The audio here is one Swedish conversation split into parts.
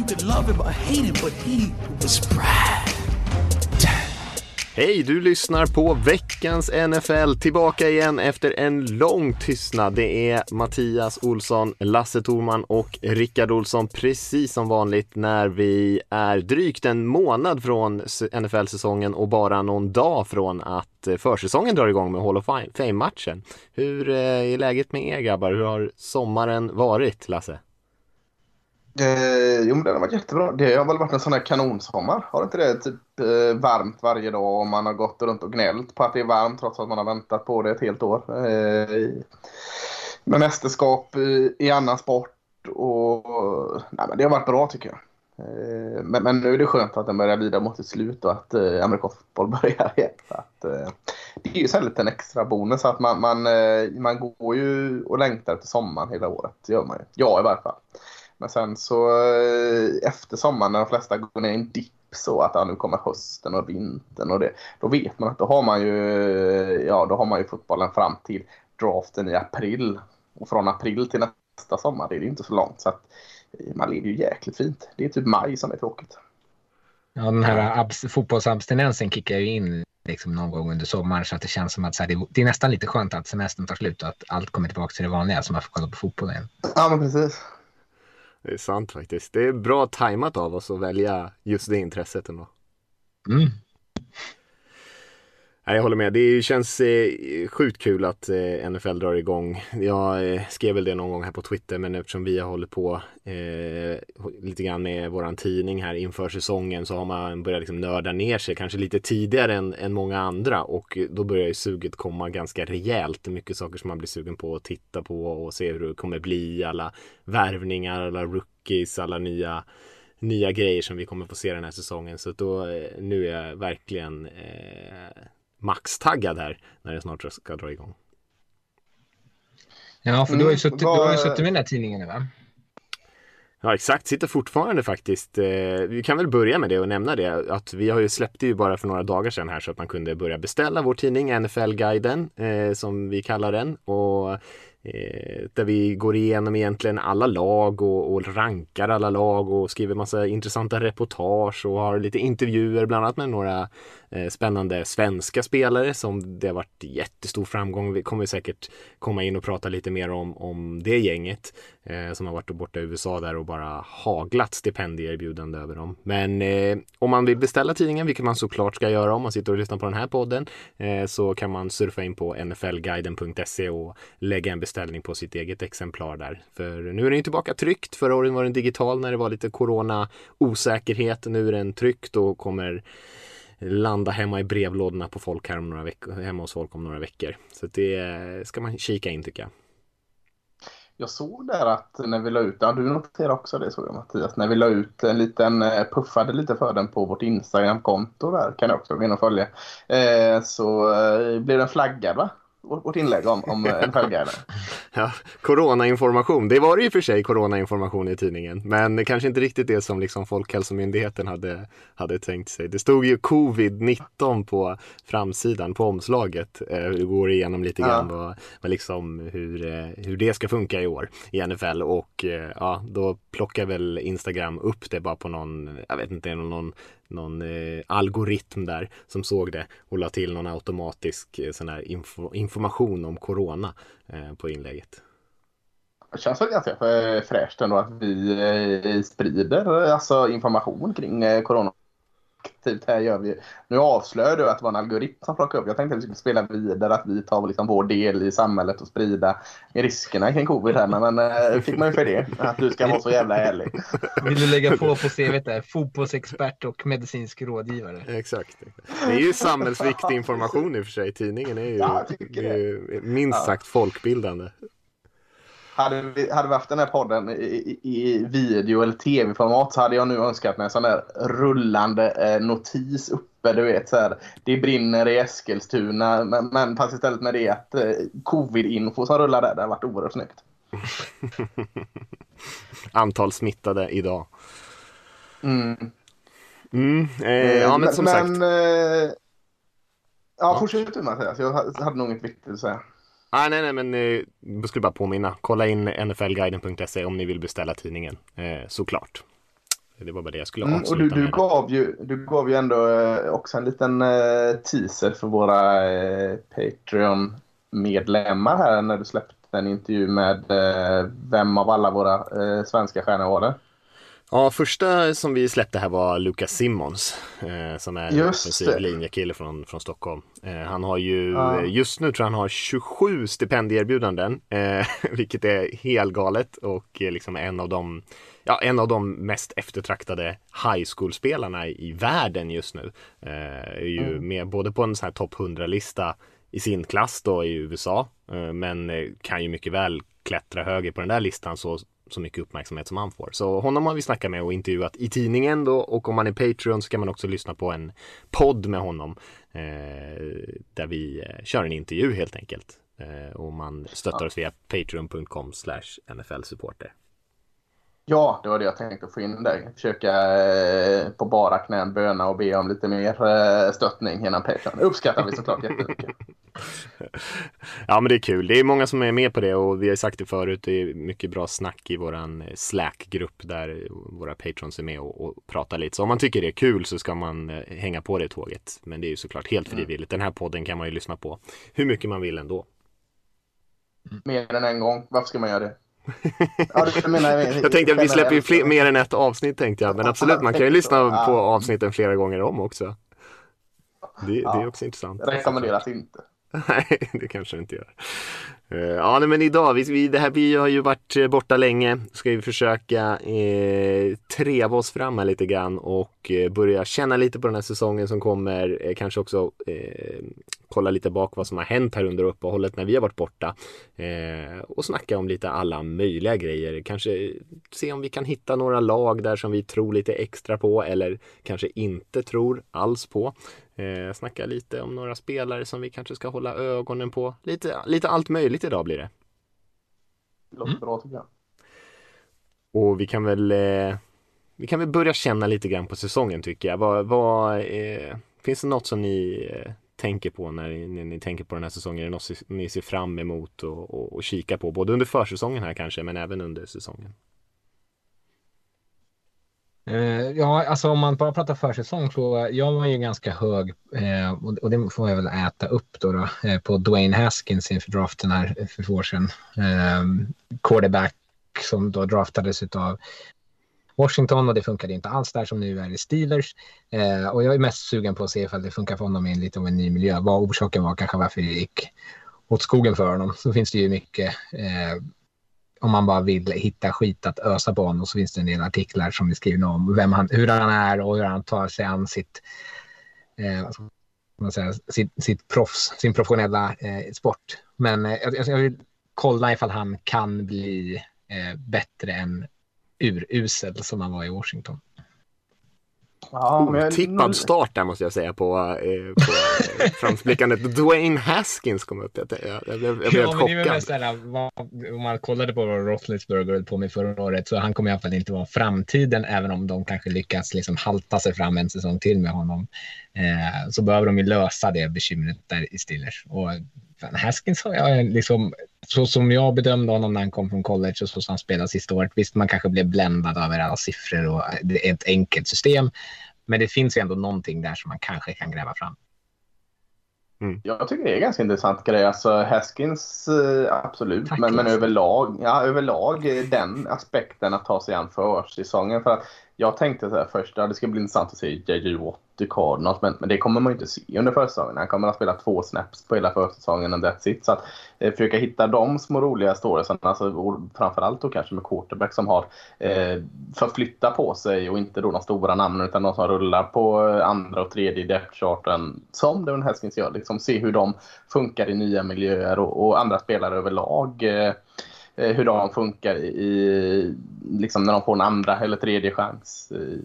You could love him or hate him, but he was Brad. Hej, du lyssnar på veckans NFL. Tillbaka igen efter en lång tystnad. Det är Mattias Olsson, Lasse Thorman och Rickard Olsson precis som vanligt när vi är drygt en månad från NFL-säsongen och bara någon dag från att eh, försäsongen drar igång med Hall of Fame-matchen. Hur eh, är läget med er grabbar? Hur har sommaren varit, Lasse? Eh, jo, men den har varit jättebra. Det har väl varit en sån här kanonsommar. Har inte det typ eh, varmt varje dag och man har gått runt och gnällt på att det är varmt trots att man har väntat på det ett helt år. Eh, med mästerskap i, i annan sport och nej, men det har varit bra tycker jag. Eh, men, men, nu är det skönt att den börjar lida mot sitt slut och att eh, amerikansk fotboll börjar igen. Att, eh, det är ju så en liten extra bonus att man, man, eh, man går ju och längtar till sommaren hela året. Det gör man ju. Jag i varje fall. Men sen så eh, efter sommaren när de flesta går ner i en dipp så att ja, nu kommer hösten och vintern och det. Då vet man att då har man ju, ja, då har man ju fotbollen fram till draften i april. Och från april till nästa sommar det är det inte så långt. Så att eh, man lever ju jäkligt fint. Det är typ maj som är tråkigt. Ja, den här fotbollsabstinensen kickar ju in liksom någon gång under sommaren så att det känns som att här, det, det, är nästan lite skönt att semestern tar slut och att allt kommer tillbaka till det vanliga så man får kolla på fotboll igen. Ja, men precis. Det är sant faktiskt. Det är bra tajmat av oss att välja just det intresset ändå. Mm. Jag håller med. Det känns eh, sjukt kul att eh, NFL drar igång. Jag eh, skrev väl det någon gång här på Twitter men eftersom vi har hållit på eh, lite grann med våran tidning här inför säsongen så har man börjat liksom nörda ner sig kanske lite tidigare än, än många andra och då börjar ju suget komma ganska rejält. Mycket saker som man blir sugen på att titta på och se hur det kommer bli. Alla värvningar, alla rookies, alla nya nya grejer som vi kommer få se den här säsongen. Så då, eh, nu är jag verkligen eh, maxtaggad här när det snart ska dra igång. Ja, för du har ju suttit, mm, du har ju suttit med den här tidningen va? Ja exakt, sitter fortfarande faktiskt. Eh, vi kan väl börja med det och nämna det att vi har ju släppt ju bara för några dagar sedan här så att man kunde börja beställa vår tidning NFL-guiden eh, som vi kallar den och Eh, där vi går igenom egentligen alla lag och, och, rankar alla lag och skriver massa intressanta reportage och har lite intervjuer bland annat med några Eh, spännande svenska spelare som det har varit jättestor framgång. Vi kommer säkert komma in och prata lite mer om, om det gänget eh, som har varit borta i USA där och bara haglat stipendieerbjudande över dem. Men eh, om man vill beställa tidningen, vilket man såklart ska göra om man sitter och lyssnar på den här podden, eh, så kan man surfa in på nflguiden.se och lägga en beställning på sitt eget exemplar där. För nu är den tillbaka tryckt. Förra året var den digital när det var lite corona osäkerhet. Nu är den tryckt och kommer landa hemma i brevlådorna på folk här om några veckor, hemma hos folk om några veckor. Så det ska man kika in tycker jag. Jag såg där att när vi la ut, ja du noterade också det såg jag Mattias, när vi la ut en liten, eh, puffade lite för den på vårt Instagram-konto där, kan jag också gå in och följa, eh, så eh, blev den flaggad va? Vårt inlägg om, om en följdguide. ja, coronainformation. Det var det i och för sig coronainformation i tidningen. Men kanske inte riktigt det som liksom Folkhälsomyndigheten hade, hade tänkt sig. Det stod ju covid-19 på framsidan på omslaget. Eh, det går igenom lite grann ja. vad, vad liksom hur, eh, hur det ska funka i år i NFL. Och eh, ja, då plockar väl Instagram upp det bara på någon, jag vet inte, någon någon eh, algoritm där som såg det och la till någon automatisk eh, sån här info, information om corona eh, på inlägget. Det känns väl ganska eh, fräscht ändå att vi eh, sprider eh, alltså, information kring eh, corona aktivt här gör vi. Nu avslöjar du att det var en algoritm som plockade upp. Jag tänkte att vi skulle spela vidare, att vi tar liksom vår del i samhället och sprida riskerna kring covid här. Men äh, fick man ju för det, att du ska vara så jävla ärlig. Vill du lägga på på CV där, fotbollsexpert och medicinsk rådgivare. Exakt. Det är ju samhällsviktig information i och för sig. Tidningen är ju, ja, är ju minst sagt folkbildande. Hade vi, hade vi haft den här podden i, i video eller tv-format så hade jag nu önskat mig en sån där rullande eh, notis uppe. Du vet, så här, det brinner i Eskilstuna, men, men fast istället med det att eh, covid-info som rullar där, det hade varit oerhört snyggt. Antal smittade idag. Mm. Mm, eh, ja, men som sagt. Eh, ja, ja, fortsätt du Mattias. Jag hade nog inget viktigt att säga. Ah, nej, nej, men eh, jag skulle bara påminna. Kolla in nflguiden.se om ni vill beställa tidningen. Eh, såklart. Det var bara det jag skulle mm, avsluta och du, du. Gav ju, du gav ju ändå eh, också en liten eh, teaser för våra eh, Patreon-medlemmar här när du släppte en intervju med eh, vem av alla våra eh, svenska stjärnor var det? Ja, första som vi släppte här var Lucas Simmons eh, som är en offensiv linjekille från, från Stockholm. Eh, han har ju, ja. just nu tror jag han har 27 stipendieerbjudanden, eh, vilket är helt galet och eh, liksom en av de Ja, en av de mest eftertraktade high school-spelarna i, i världen just nu. Eh, är ju mm. med både på en sån här topp 100-lista i sin klass då i USA, eh, men kan ju mycket väl klättra högre på den där listan så så mycket uppmärksamhet som han får. Så honom har vi snackat med och intervjuat i tidningen då och om man är Patreon så kan man också lyssna på en podd med honom eh, där vi eh, kör en intervju helt enkelt. Eh, och man stöttar oss via patreon.com slash nfl-supporter. Ja, det var det jag tänkte få in där. Försöka eh, på bara knän böna och be om lite mer eh, stöttning innan Patreon. Uppskattar vi såklart jättemycket. ja, men det är kul. Det är många som är med på det och vi har sagt det förut. Det är mycket bra snack i våran Slack-grupp där våra patrons är med och, och pratar lite. Så om man tycker det är kul så ska man eh, hänga på det tåget. Men det är ju såklart helt mm. frivilligt. Den här podden kan man ju lyssna på hur mycket man vill ändå. Mer än en gång. Varför ska man göra det? Ja, menar, jag tänkte att vi släpper ju fler, mer än ett avsnitt tänkte jag. Men absolut, man kan ju lyssna på avsnitten flera gånger om också. Det, det är också intressant. Rekommenderas inte. Nej, det kanske det inte gör. Eh, ja, men idag, vi, det här, vi har ju varit eh, borta länge. Ska vi försöka eh, treva oss fram här lite grann och eh, börja känna lite på den här säsongen som kommer. Eh, kanske också eh, kolla lite bak vad som har hänt här under uppehållet när vi har varit borta. Eh, och snacka om lite alla möjliga grejer. Kanske eh, se om vi kan hitta några lag där som vi tror lite extra på eller kanske inte tror alls på. Eh, snacka lite om några spelare som vi kanske ska hålla ögonen på. Lite, lite allt möjligt idag blir det. Det låter mm. bra tycker jag. Och vi kan väl eh, vi kan väl börja känna lite grann på säsongen tycker jag. Vad, vad eh, finns det något som ni eh, tänker på när ni, när ni, tänker på den här säsongen? Är det något ni ser fram emot och, och, och kika på? Både under försäsongen här kanske, men även under säsongen. Eh, ja, alltså om man bara pratar försäsong så jag var ju ganska hög eh, och det får jag väl äta upp då, då eh, på Dwayne Haskins inför draften här för två år sedan. quarterback som då draftades av Washington och det funkade inte alls där som nu är i Steelers. och jag är mest sugen på att se ifall det funkar för honom i en lite av en ny miljö. Vad orsaken var kanske varför det gick åt skogen för honom. Så finns det ju mycket om man bara vill hitta skit att ösa på honom så finns det en del artiklar som är skrivna om vem han, hur han är och hur han tar sig an sitt, eh, man säga, sitt, sitt proffs, sin professionella eh, sport. Men eh, jag, jag, vill kolla ifall han kan bli eh, bättre än urusel som han var i Washington. Ja, Otippad start där måste jag säga på, eh, på eh, framsblickandet. Dwayne Haskins kom upp. Jag, jag, jag, blev, jag blev ja, helt chockad. Såhär, om man kollade på vad Roethlisberger höll på med förra året så han kommer i alla fall inte vara framtiden även om de kanske lyckas liksom halta sig fram en säsong till med honom. Eh, så behöver de ju lösa det bekymret där i Steelers. Och Haskins har jag liksom, så som jag bedömde honom när han kom från college och så som han spelade sista året. Visst, man kanske blev bländad över alla siffror och det är ett enkelt system. Men det finns ju ändå någonting där som man kanske kan gräva fram. Mm. Jag tycker det är ganska intressant grej. Alltså Haskins, eh, absolut. men, men överlag, ja, överlag den aspekten att ta sig an försäsongen. För att jag tänkte så här först, ja, det ska bli intressant att se JJ Watt i Cardinals, men, men det kommer man ju inte se under försäsongen. Han kommer att spela två snaps på hela försäsongen and that's it. Så att eh, försöka hitta de små roliga storiesen, alltså, framförallt då kanske med quarterback som har eh, förflyttat på sig och inte då de stora namnen utan de som rullar på eh, andra och tredje depth-charten som Devon Haskins gör. Liksom se hur de funkar i nya miljöer och, och andra spelare överlag. Eh, Eh, hur de funkar i, liksom när de får en andra eller tredje chans. Eh,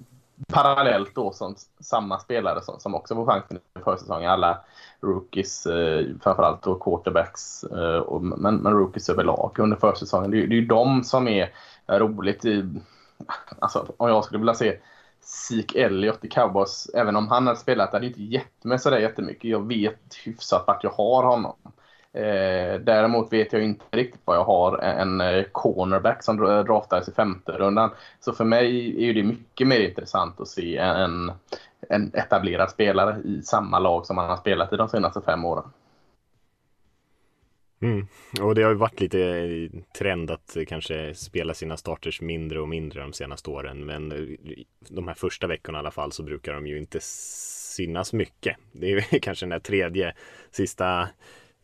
parallellt då som samma spelare som, som också får chansen i försäsongen. Alla rookies, eh, framförallt då quarterbacks, eh, och, men, men rookies överlag under försäsongen. Det, det är ju de som är roligt i... Alltså, om jag skulle vilja se Zeke Elliott i Cowboys, även om han har spelat, det hade inte gett mig sådär jättemycket. Jag vet hyfsat vart jag har honom. Eh, däremot vet jag inte riktigt vad jag har en eh, cornerback som draftades i femte rundan. Så för mig är det mycket mer intressant att se en, en etablerad spelare i samma lag som han har spelat i de senaste fem åren. Mm. Och det har ju varit lite eh, trend att kanske spela sina starters mindre och mindre de senaste åren. Men eh, de här första veckorna i alla fall så brukar de ju inte synas mycket. Det är kanske den här tredje sista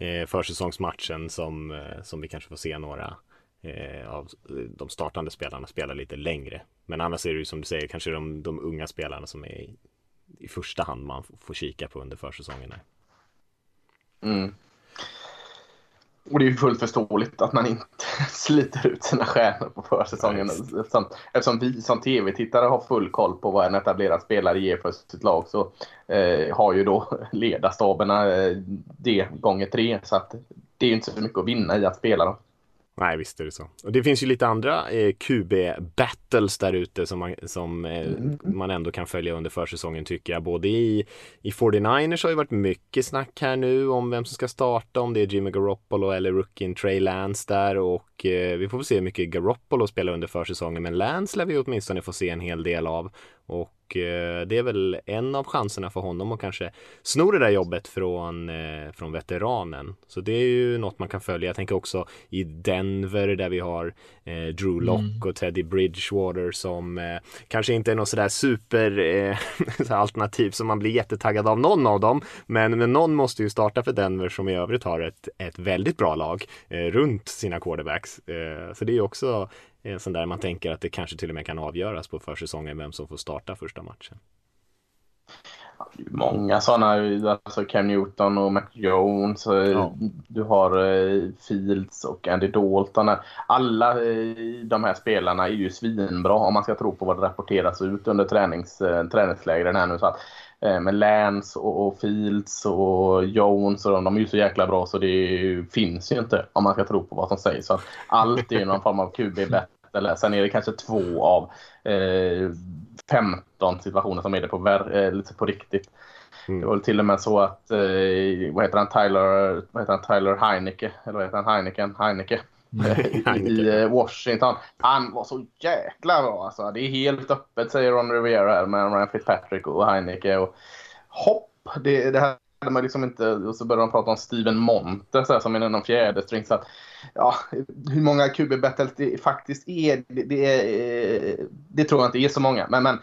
eh, försäsongsmatchen som, eh, som vi kanske får se några eh, av de startande spelarna spela lite längre. Men annars är det ju som du säger kanske de, de unga spelarna som är i, i första hand man får kika på under försäsongen. Mm. Och det är ju fullt förståeligt att man inte sliter ut sina stjärnor på försäsongen. Eftersom, eftersom vi som tv-tittare har full koll på vad en etablerad spelare ger för sitt lag så eh, har ju då ledarstaberna eh, det gånger tre. Så att det är ju inte så mycket att vinna i att spela dem. Nej, visst är det så. Och det finns ju lite andra eh, QB-battles där ute som, man, som eh, mm. man ändå kan följa under försäsongen tycker jag. Både i, i 49ers har ju varit mycket snack här nu om vem som ska starta, om det är Jimmy Garoppolo eller rookien Trey Lance där och eh, vi får väl se hur mycket Garoppolo spelar under försäsongen. Men Lance lär vi åtminstone få se en hel del av. Och Eh, det är väl en av chanserna för honom att kanske sno det där jobbet från, eh, från veteranen. Så det är ju något man kan följa. Jag tänker också i Denver där vi har eh, Drew Lock mm. och Teddy Bridgewater som kanske inte är något sådär super alternativ som man blir jättetaggad av någon av dem. Men, men någon måste ju starta för Denver som i övrigt har ett, ett väldigt bra lag runt sina quarterbacks. så det är ju också en sån där man tänker att det kanske till och med kan avgöras på försäsongen vem som får starta första matchen. Många sådana, alltså Cam Newton och Mac Jones. Eh, ja. Du har eh, Fields och Andy Dalton. Alla eh, de här spelarna är ju svinbra om man ska tro på vad det rapporteras ut under tränings, träningslägren här nu. Så att, med Lance och, Fields och Jones och de, de är ju så jäkla bra så det finns ju inte om man ska tro på vad som sägs. Så allt är ju någon form av QB-battle. Sen är det kanske två av eh, 15 situationer som är det på, eh, lite på riktigt. Mm. Det var till och med så att, eh, vad heter han, Tyler, vad heter han, Tyler Heineke, eller vad heter han, Heineken, Heineke. i eh, Washington. Han var så jäkla bra alltså. Det är helt öppet säger Ron Rivera här med Ryan Fitzpatrick och Heineke. Och hopp! Det, det här hade man liksom inte... Och så började de prata om Steven Monte så här, som är någon fjärde string. Så att, ja, hur många QB battles det faktiskt är det, det, är, det tror jag inte är så många. Men, men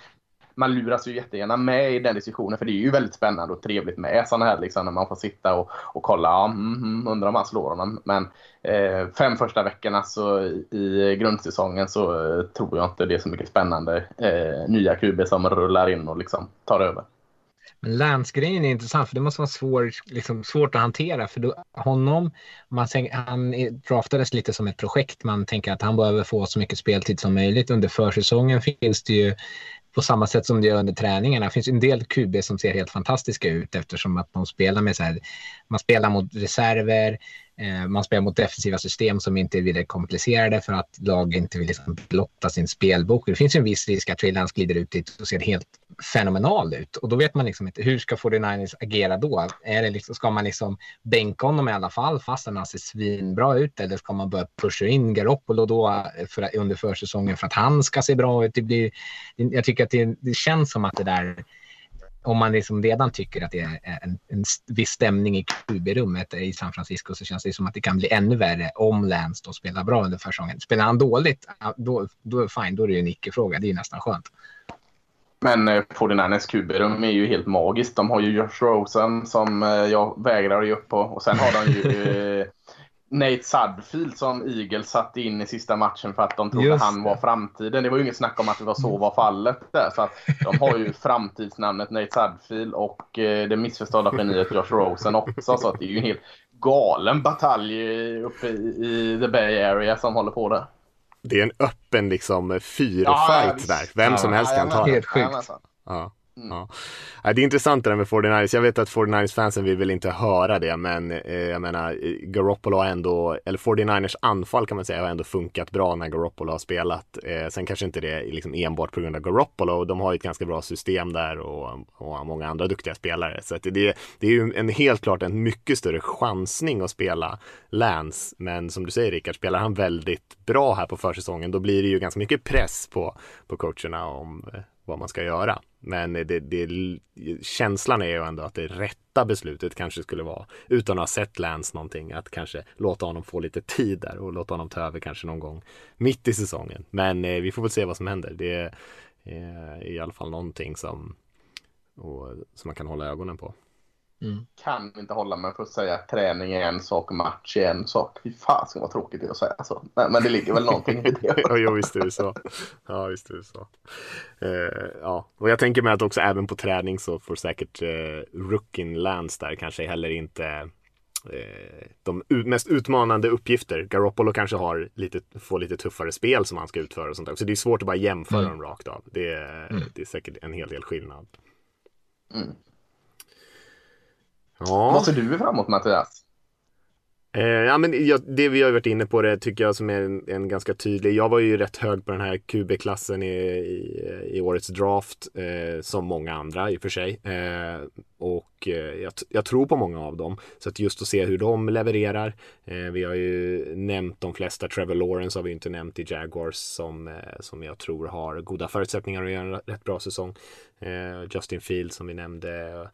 man luras ju jättegärna med i den diskussionen för det är ju väldigt spännande och trevligt med sådana här liksom, när man får sitta och, och kolla. Ja, mm, mm undrar om han slår honom. Men eh, fem första veckorna så i grundsäsongen så eh, tror jag inte det är så mycket spännande eh, nya QB som rullar in och liksom tar över. Men Lance-grejen är intressant för det måste vara svår, liksom, svårt att hantera för då, honom, man han draftades lite som ett projekt. Man tänker att han behöver få så mycket speltid som möjligt. Under försäsongen finns det ju på samma sätt som det gör under träningarna. Det finns en del QB som ser helt fantastiska ut eftersom att de spelar med så här, man spelar mot reserver, Eh, man spelar mot defensiva system som inte är vidare komplicerade för att lag inte vill liksom blotta sin spelbok. Det finns en viss risk att trillans glider ut dit och ser helt fenomenal ut. Och då vet man liksom inte hur ska 49ers agera då? Är det liksom, ska man liksom bänka honom i alla fall fast han ser svinbra ut? Eller ska man börja pusha in Garoppolo då eh, för, under försäsongen för att han ska se bra ut? Det blir, jag tycker att det, det känns som att det där om man liksom redan tycker att det är en, en viss stämning i QB-rummet i San Francisco så känns det som att det kan bli ännu värre om Lance då spelar bra under försäsongen. Spelar han dåligt, då, då, är fine, då är det en icke-fråga. Det är ju nästan skönt. Men eh, 49ers QB-rum är ju helt magiskt. De har ju Josh Rosen som eh, jag vägrar att ge upp på. Och sen har de ju eh, Nate Sudfield som Eagles satte in i sista matchen för att de trodde Just han var framtiden. Det var ju inget snack om att det var så var fallet där. Så att de har ju framtidsnamnet Nate Sudfield och eh, det missförstådda geniet Josh Rosen också. Så att det är ju en helt galen batalj uppe i, i the Bay Area som håller på där. Det är en öppen liksom fyrfight Ja, ja, där. Vem som helst kan ta den. Helt sjukt. Ja. Mm. Ja, Det är intressant det där med 49ers. Jag vet att 49ers-fansen vill väl inte höra det, men eh, jag menar, eh, Garoppolo har ändå, eller 49ers anfall kan man säga, har ändå funkat bra när Garoppolo har spelat. Eh, sen kanske inte det är liksom enbart på grund av Garoppolo. De har ju ett ganska bra system där och, och har många andra duktiga spelare. Så att det, det är ju en, helt klart en mycket större chansning att spela Lance. Men som du säger Rickard, spelar han väldigt bra här på försäsongen, då blir det ju ganska mycket press på, på coacherna om eh, vad man ska göra. Men det, det, känslan är ju ändå att det rätta beslutet kanske skulle vara, utan att ha sett Lance någonting, att kanske låta honom få lite tid där och låta honom ta över kanske någon gång mitt i säsongen. Men eh, vi får väl se vad som händer. Det är eh, i alla fall någonting som, och, som man kan hålla ögonen på. Kan inte hålla mig för att säga att träning är en sak, match är en sak. Fy fan ska vad tråkigt det är att säga så. Men, men det ligger väl någonting i det. ja, jo, visst är det så. Ja, visst är det så. Eh, ja, och jag tänker mig att också även på träning så får säkert eh, rookien Lance där kanske heller inte eh, de mest utmanande uppgifter. Garoppolo kanske har lite, får lite tuffare spel som han ska utföra och sånt där. Så det är svårt att bara jämföra Mm. dem rakt av. Det, är- det är säkert en hel del skillnad. Mm. Ja. Vad ser du fram emot Mattias? Eh, ja, men jag, det vi har varit inne på det tycker jag som är en, en ganska tydlig. Jag var ju rätt hög på den här QB-klassen i, i, i årets draft, eh, som många andra i och för sig. Eh, och eh, jag, jag tror på många av dem. Så att just att se hur de levererar. Eh, vi har ju nämnt de flesta. Trevor Lawrence har vi inte nämnt i Jaguars som, eh, som jag tror har goda förutsättningar att göra en rätt bra säsong. Justin Fields som vi nämnde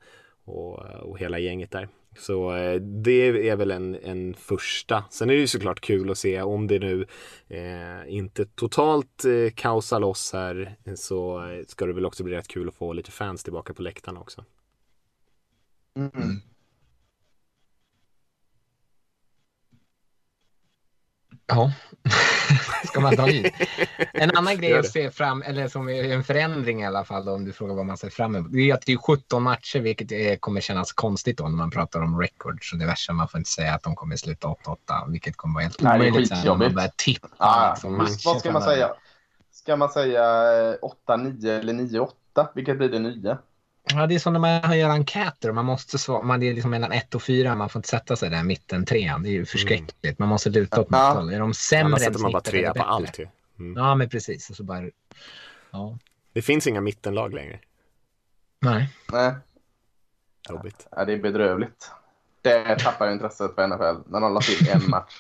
och, eh, och hela gänget där. Så eh, det är väl en, en första. Sen är det ju såklart kul att se om det nu eh, inte totalt eh, kaosar loss här så eh, ska det väl också bli rätt kul att få lite fans tillbaka på läktarna också. Mm. Ja, ska man ta i? En annan grej att se fram, eller som är en förändring i alla fall, då, om du frågar vad man ser fram emot. Det är att det är 17 matcher, vilket är, kommer kännas konstigt då när man pratar om records och diverse. Man får inte säga att de kommer sluta 8-8, vilket kommer vara helt Nej, det är omöjligt sen när man skitjobbigt. börjar tippa. Ah, liksom, vad ska man framöver. säga? Ska man säga eh, 8-9 eller 9-8? Vilket blir det nya? Ja, det är som när man gör enkäter och man måste svara. Man är liksom mellan 1 och 4. Man får inte sätta sig där mitten trean. Det är ju förskräckligt. Man måste luta åt Ja. något håll. Är de sämre Annars sätter man bara trea på allt ju. Mm. Ja, men precis. Och så bara... Ja. Det finns inga mittenlag längre. Nej. Nej, Jobbigt. ja, det är bedrövligt. Det tappar intresset för NFL när de la till en match.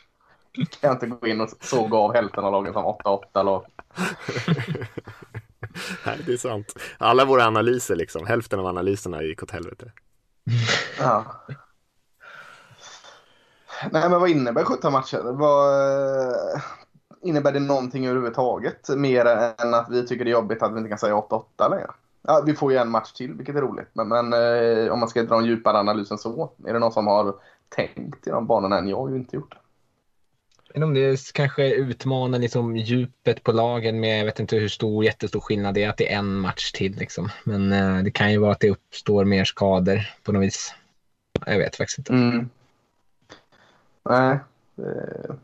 Kan jag inte gå in och såga av hälften av lagen som 8-8 lag. Nej, det är sant. Alla våra analyser liksom, hälften av analyserna gick åt helvete. Ja. Nej, men vad innebär 17 matcher? Vad, eh, innebär det någonting överhuvudtaget? Mer än att vi tycker det är jobbigt att vi inte kan säga 8-8 längre? Ja, vi får ju en match till, vilket är roligt. Men, men eh, om man ska dra en djupare analys än så. Är det någon som har tänkt i de banorna än jag har ju inte gjort. det inte om det kanske utmanar liksom djupet på lagen med, jag vet inte hur stor, jättestor skillnad det är att det är en match till. Liksom. Men eh, det kan ju vara att det uppstår mer skador på något vis. Jag vet faktiskt inte. Mm. Nej. Eh.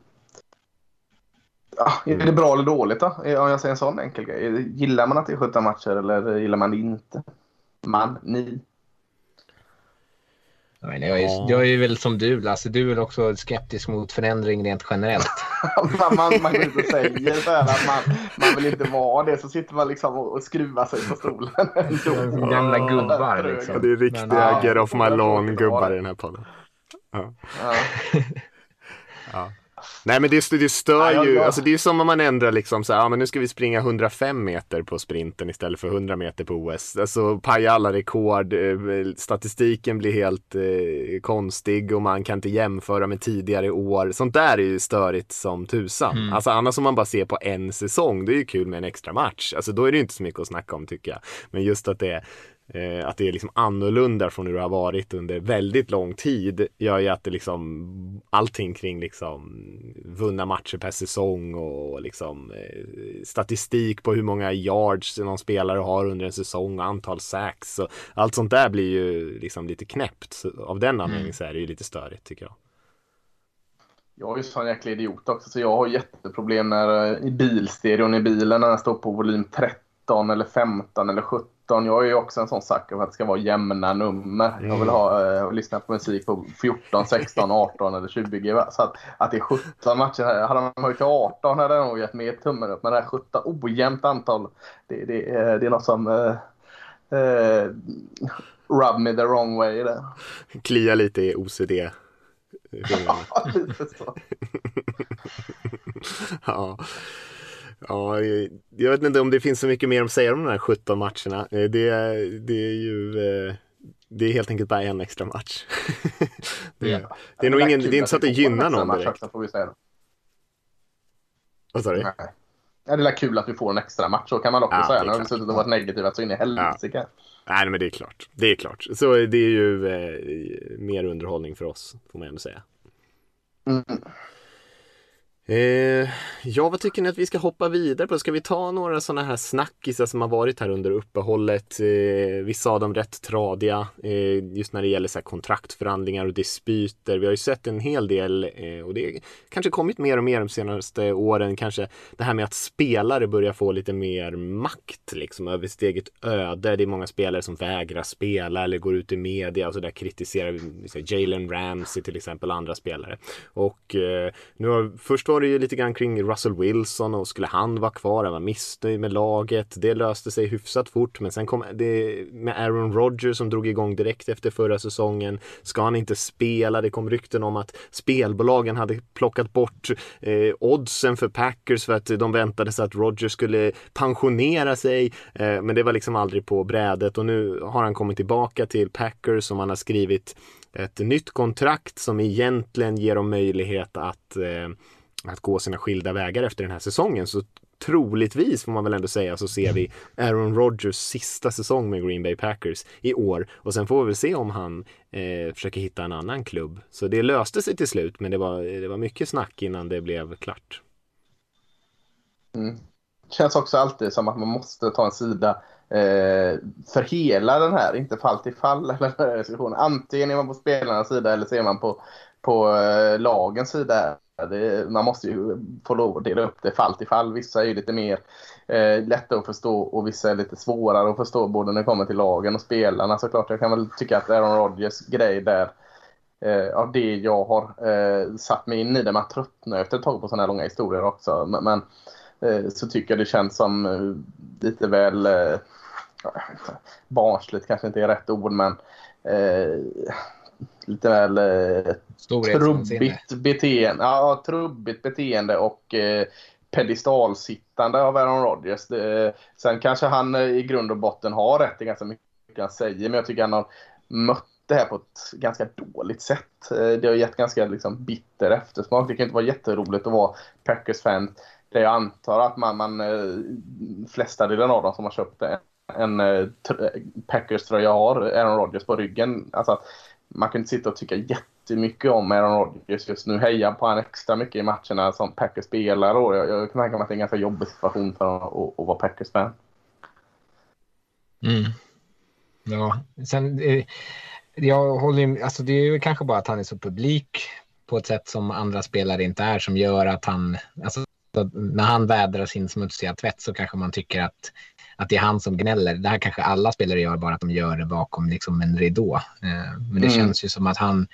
Ja, är det bra eller dåligt då? Eh, om jag säger en sån enkel grej. Gillar man att det är 17 matcher eller gillar man det inte? Man, ni. Jag, menar, jag, är, Ja. jag är väl som du, Lasse. Du är väl också skeptisk mot förändring rent generellt. man, man, man går ut och säger så här att man, man vill inte vara det. Så sitter man liksom och, och skruvar sig på stolen. Gamla gubbar, liksom. Ja, det är riktiga Men- get off my Ja, lawn-gubbar i den här podden. Ja. Ja. Nej men det, det stör ju, jag- alltså det är ju som om man ändrar liksom så här, ja men nu ska vi springa 105 meter på sprinten istället för 100 meter på OS. Alltså paja alla rekord, eh, statistiken blir helt eh, konstig och man kan inte jämföra med tidigare år. Sånt där är ju störigt som tusan. Mm. Alltså annars om man bara ser på en säsong, det är ju kul med en extra match. Alltså då är det ju inte så mycket att snacka om tycker jag. Men just att det är att det är liksom annorlunda från hur det har varit under väldigt lång tid gör ju att det liksom allting kring liksom vunna matcher per säsong och liksom eh, statistik på hur många yards någon spelare har under en säsong och antal sacks och allt sånt där blir ju liksom lite knäppt. Så av den anledningen så är det ju lite störigt tycker jag. jag är ju sån jäkla idiot också så jag har jätteproblem när i bilstereon i bilen när den står på volym 13 eller 15 eller 17 jag är ju också en sån sucker för att det ska vara jämna nummer. Jag vill ha, eh, lyssna på musik på 14, 16, 18 eller 20. Så att, att det är 17 matcher. Här. Hade man höjt till 18 hade jag nog gett mer tummen upp. Men det här 17, ojämnt antal, det, det, det är något som eh, eh, rub me the wrong way. Där. Klia lite i OCD. ja, lite så. ja. Ja, jag vet inte om det finns så mycket mer att säga om de här 17 matcherna. Det, det är ju eh, det är helt enkelt bara en extra match. det, ja. det, är nog ingen, det är inte så att det gynnar någon direkt. Också, får vi säga. Vad sa du? Ja, det är kul att vi får en extra match, så kan man också ja, säga. Nu har vi suttit och varit negativa så in i helsike. Ja. Nej, men det är klart. Det är klart. Så det är ju eh, mer underhållning för oss, får man ändå säga. Mm. Eh, ja, vad tycker ni att vi ska hoppa vidare på? Ska vi ta några sådana här snackisar som har varit här under uppehållet? Eh, vissa av dem rätt tradiga, eh, just när det gäller så här kontraktförhandlingar och dispyter. Vi har ju sett en hel del eh, och det kanske kommit mer och mer de senaste åren. Kanske det här med att spelare börjar få lite mer makt liksom över sitt eget öde. Det är många spelare som vägrar spela eller går ut i media och så där kritiserar Jalen Ramsey till exempel andra spelare. Och eh, nu har först var var det ju lite grann kring Russell Wilson och skulle han vara kvar? Han var missnöjd med laget. Det löste sig hyfsat fort, men sen kom det med Aaron Rodgers som drog igång direkt efter förra säsongen. Ska han inte spela? Det kom rykten om att spelbolagen hade plockat bort eh, oddsen för Packers för att de väntade sig att Rodgers skulle pensionera sig. Eh, men det var liksom aldrig på brädet och nu har han kommit tillbaka till Packers som han har skrivit ett nytt kontrakt som egentligen ger dem möjlighet att eh, att gå sina skilda vägar efter den här säsongen. Så troligtvis får man väl ändå säga så ser vi Aaron Rodgers sista säsong med Green Bay Packers i år och sen får vi väl se om han eh, försöker hitta en annan klubb. Så det löste sig till slut men det var, det var mycket snack innan det blev klart. Mm. Känns också alltid som att man måste ta en sida eh, för hela den här, inte fall till fall. Eller Antingen är man på spelarnas sida eller så är man på, på eh, lagens sida. Det, man måste ju få lov att dela upp det fall till fall. Vissa är ju lite mer eh, lätta att förstå och vissa är lite svårare att förstå både när det kommer till lagen och spelarna såklart. Jag kan väl tycka att Aaron Rodgers grej där eh, av det jag har eh, satt mig in i där Man tröttnar efter ett tag på sådana här långa historier också. Men, men eh, så tycker jag det känns som eh, lite väl eh, barnsligt kanske inte är rätt ord men eh, lite väl eh, trubbigt beteende. Ja, trubbigt beteende och eh, pedestalsittande av Aaron Rodgers. Det, sen kanske han eh, i grund och botten har rätt i ganska mycket han säger, men jag tycker han har mött det här på ett ganska dåligt sätt. Eh, det har gett ganska liksom, bitter eftersmak. Det kan inte vara jätteroligt att vara Packers-fan. Det jag antar att man, man eh, flesta delen av dem som har köpt en, en Packers-tröja har Aaron Rodgers på ryggen. Alltså man kan inte sitta och tycka jättemycket om Aaron Rodgers just nu. Heja på honom extra mycket i matcherna som Packers spelar. Och jag, jag kan tänka mig att det är en ganska jobbig situation för att, att, att vara Packers-fan. Mm. Ja, sen... Eh, jag håller alltså det är ju kanske bara att han är så publik på ett sätt som andra spelare inte är som gör att han, alltså när han vädrar sin smutsiga tvätt så kanske man tycker att att det är han som gnäller. Det här kanske alla spelare gör, bara att de gör det bakom liksom en ridå. Eh, men det mm. känns ju som att han,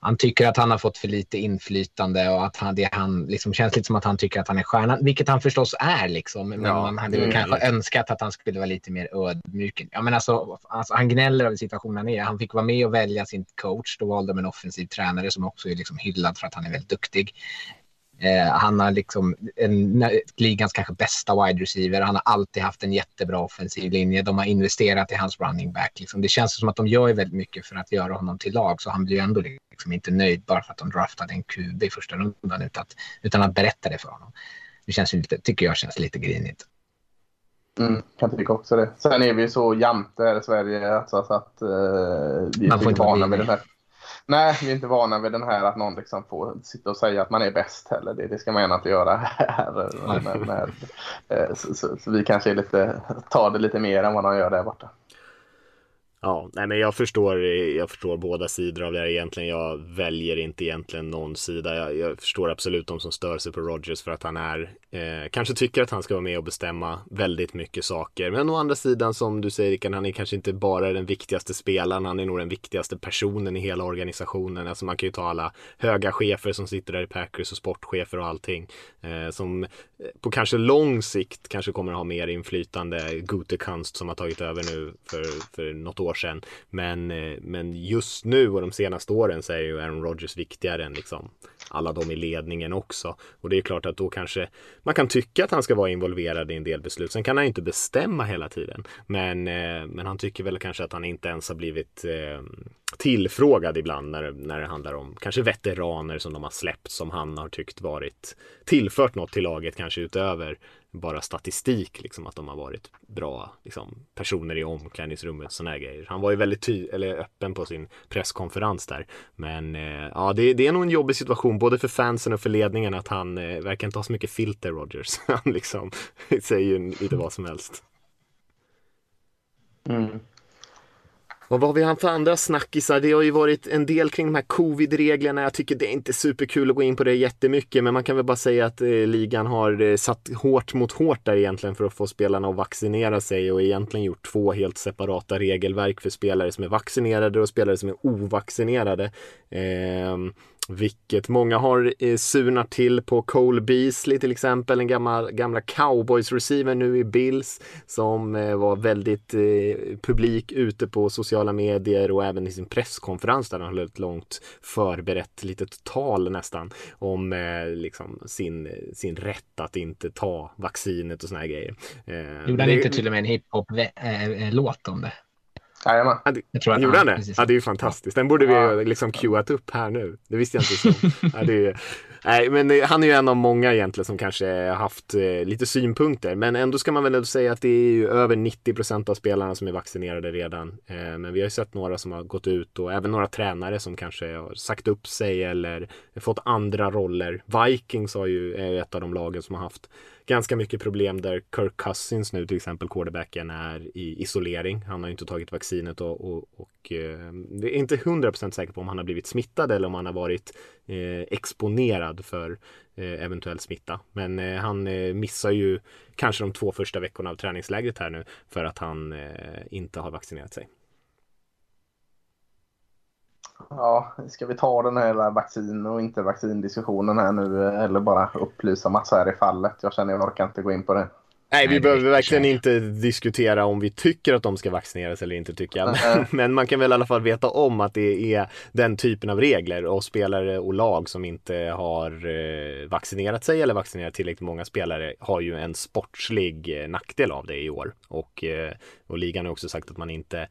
han tycker att han har fått för lite inflytande och att han, det han liksom känns lite som att han tycker att han är stjärnan, vilket han förstås är liksom. Men ja, man hade väl kanske önskat att han skulle vara lite mer ödmjuk. Ja, men alltså, alltså, han gnäller över situationen han är. Han fick vara med och välja sin coach. Då valde de en offensiv tränare som också är liksom hyllad för att han är väldigt duktig. Eh, han har liksom en, ligans kanske bästa wide receiver. Han har alltid haft en jättebra offensiv linje. De har investerat i hans running back. Liksom. Det känns som att de gör väldigt mycket för att göra honom till lag. Så han blir ändå liksom inte nöjd bara för att de draftade en QB i första rundan utan att, utan att berätta det för honom. Det känns lite, tycker jag känns lite grinigt. Mm, kan tycka också det. Sen är vi så jante här i Sverige alltså, så att uh, vi är vana vid den här Nej, vi är inte vana vid den här att någon liksom får sitta och säga att man är bäst heller. Det, det ska man gärna inte göra här. Men, med, eh, så, så, så, vi kanske lite, tar det lite mer än vad de gör där borta. Ja, nej men jag förstår, jag förstår båda sidor av det här egentligen. Jag väljer inte egentligen någon sida. Jag, jag förstår absolut de som stör sig på Rogers för att han är, eh, kanske tycker att han ska vara med och bestämma väldigt mycket saker. Men å andra sidan som du säger Rickard, han är kanske inte bara den viktigaste spelaren, han är nog den viktigaste personen i hela organisationen. Alltså man kan ju ta alla höga chefer som sitter där i Packers och sportchefer och allting. Eh, som på kanske lång sikt kanske kommer att ha mer inflytande. Gutekunst som har tagit över nu för, för något år sedan. Men, eh, men just nu och de senaste åren så är ju Aaron Rodgers viktigare än liksom alla de i ledningen också. Och det är klart att då kanske man kan tycka att han ska vara involverad i en del beslut. Sen kan han ju inte bestämma hela tiden. Men, eh, men han tycker väl kanske att han inte ens har blivit eh, tillfrågad ibland när, när det handlar om kanske veteraner som de har släppt som han har tyckt varit tillfört något till laget kanske utöver bara statistik, liksom att de har varit bra liksom, personer i omklädningsrummet och sådana grejer. Han var ju väldigt ty eller öppen på sin presskonferens där. Men eh, ja, det, det, är nog en jobbig situation både för fansen och för ledningen att han eh, verkar inte ha så mycket filter, Rogers. han liksom säger ju lite vad som helst. Mm. Vad har vi haft för andra snackisar? Det har ju varit en del kring de här covid-reglerna. Jag tycker det är inte superkul att gå in på det jättemycket, men man kan väl bara säga att eh, ligan har eh, satt hårt mot hårt där egentligen för att få spelarna att vaccinera sig och egentligen gjort två helt separata regelverk för spelare som är vaccinerade och spelare som är ovaccinerade. Eh, vilket många har eh, surnat till på Cole Beasley till exempel, den gamla, gamla cowboys-receiver nu i Bills som eh, var väldigt eh, publik ute på sociala medier och även i sin presskonferens där han höll ett långt förberett litet tal nästan om liksom sin, sin rätt att inte ta vaccinet och såna här grejer. Gjorde han inte till och med en hiphop-låt om det? Jajamän. Ja, det, gjorde han det? Ja, det är ju fantastiskt. Den borde vi ja. liksom queuat upp här nu. Det visste jag inte. Så. ja, det är, nej, men han är ju en av många egentligen som kanske haft eh, lite synpunkter. Men ändå ska man väl säga att det är ju över 90 procent av spelarna som är vaccinerade redan. Eh, men vi har ju sett några som har gått ut och även några tränare som kanske har sagt upp sig eller fått andra roller. Vikings har ju, är ett av de lagen som har haft ganska mycket problem där Kirk Cousins nu till exempel, quarterbacken, är i isolering. Han har inte tagit vaccinet och, och, och eh, det är inte hundra procent säker på om han har blivit smittad eller om han har varit eh, exponerad för eh, eventuell smitta. Men eh, han eh, missar ju kanske de två första veckorna av träningslägret här nu för att han eh, inte har vaccinerat sig. Ja, ska vi ta den här vaccin och inte vaccindiskussionen här nu eller bara upplysa om att så här är fallet? Jag känner jag orkar inte gå in på det. Nej, vi Nej, behöver verkligen inte diskutera om vi tycker att de ska vaccineras eller inte tycker jag. Men, men man kan väl i alla fall veta om att det är den typen av regler och spelare och lag som inte har eh, vaccinerat sig eller vaccinerat tillräckligt många spelare har ju en sportslig eh, nackdel av det i år. Och, eh, och ligan har också sagt att man inte Eh,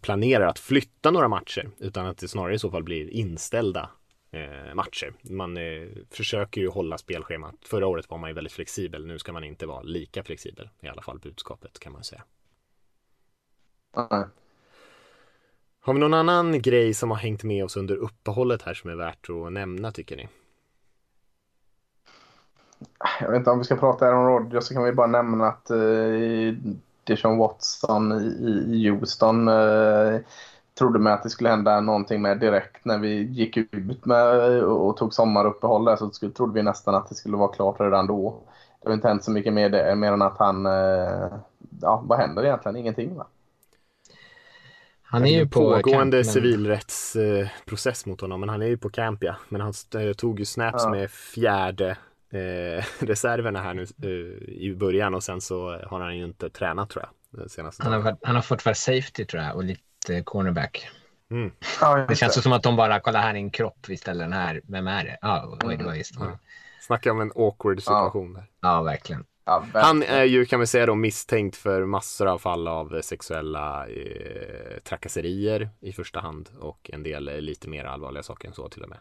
planerar att flytta några matcher utan att det snarare i så fall blir inställda eh, matcher. Man eh, försöker ju hålla spelschemat. Förra året var man ju väldigt flexibel. Nu ska man inte vara lika flexibel. I alla fall budskapet kan man säga. Mm. Har vi någon annan grej som har hängt med oss under uppehållet här som är värt att nämna tycker ni? Jag vet inte om vi ska prata Aaron Rodgers så kan vi bara nämna att eh, Deshaun Watson i, i Houston eh, trodde mig att det skulle hända någonting med direkt när vi gick ut med och, tog sommaruppehåll där så skulle, trodde vi nästan att det skulle vara klart redan då. Det har inte hänt så mycket med det, mer än att han... Eh, ja, vad händer egentligen? Ingenting va? Han är ju på pågående camp, civilrättsprocess mot honom, men han är ju på camp ja. Men han tog ju snaps ja. med fjärde eh, reserverna här nu eh, i början och sen så har han ju inte tränat tror jag. Senaste han, har, han har fått vara safety tror jag och lite cornerback. Mm. Ja, det känns det. som att de bara, kolla här är en kropp, vi ställer den här, vem är det? Ja, oj, det var just mm. Snacka om en awkward situation. Ja, ja verkligen. Ja. Han är ju, kan vi säga då, misstänkt för massor av fall av sexuella eh, trakasserier i första hand och en del lite mer allvarliga saker än så till och med.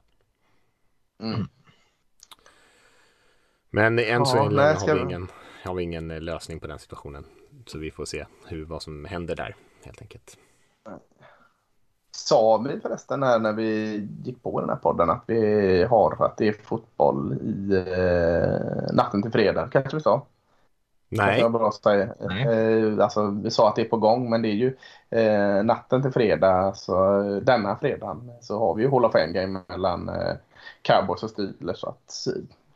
Mm. Men än ja, så länge har, vi ingen, har vi ingen eh, lösning på den situationen. Så vi får se hur, vad som händer där helt enkelt. Sa vi förresten här när vi gick på den här podden att vi har att det är fotboll i eh, natten till fredag? Kanske vi sa? Nej. Jag bara säga. Eh, alltså, vi sa att det är på gång men det är ju eh, natten till fredag, så eh, denna fredagen så har vi ju Hall of Fame game mellan eh, Cowboys och Steelers. Så att,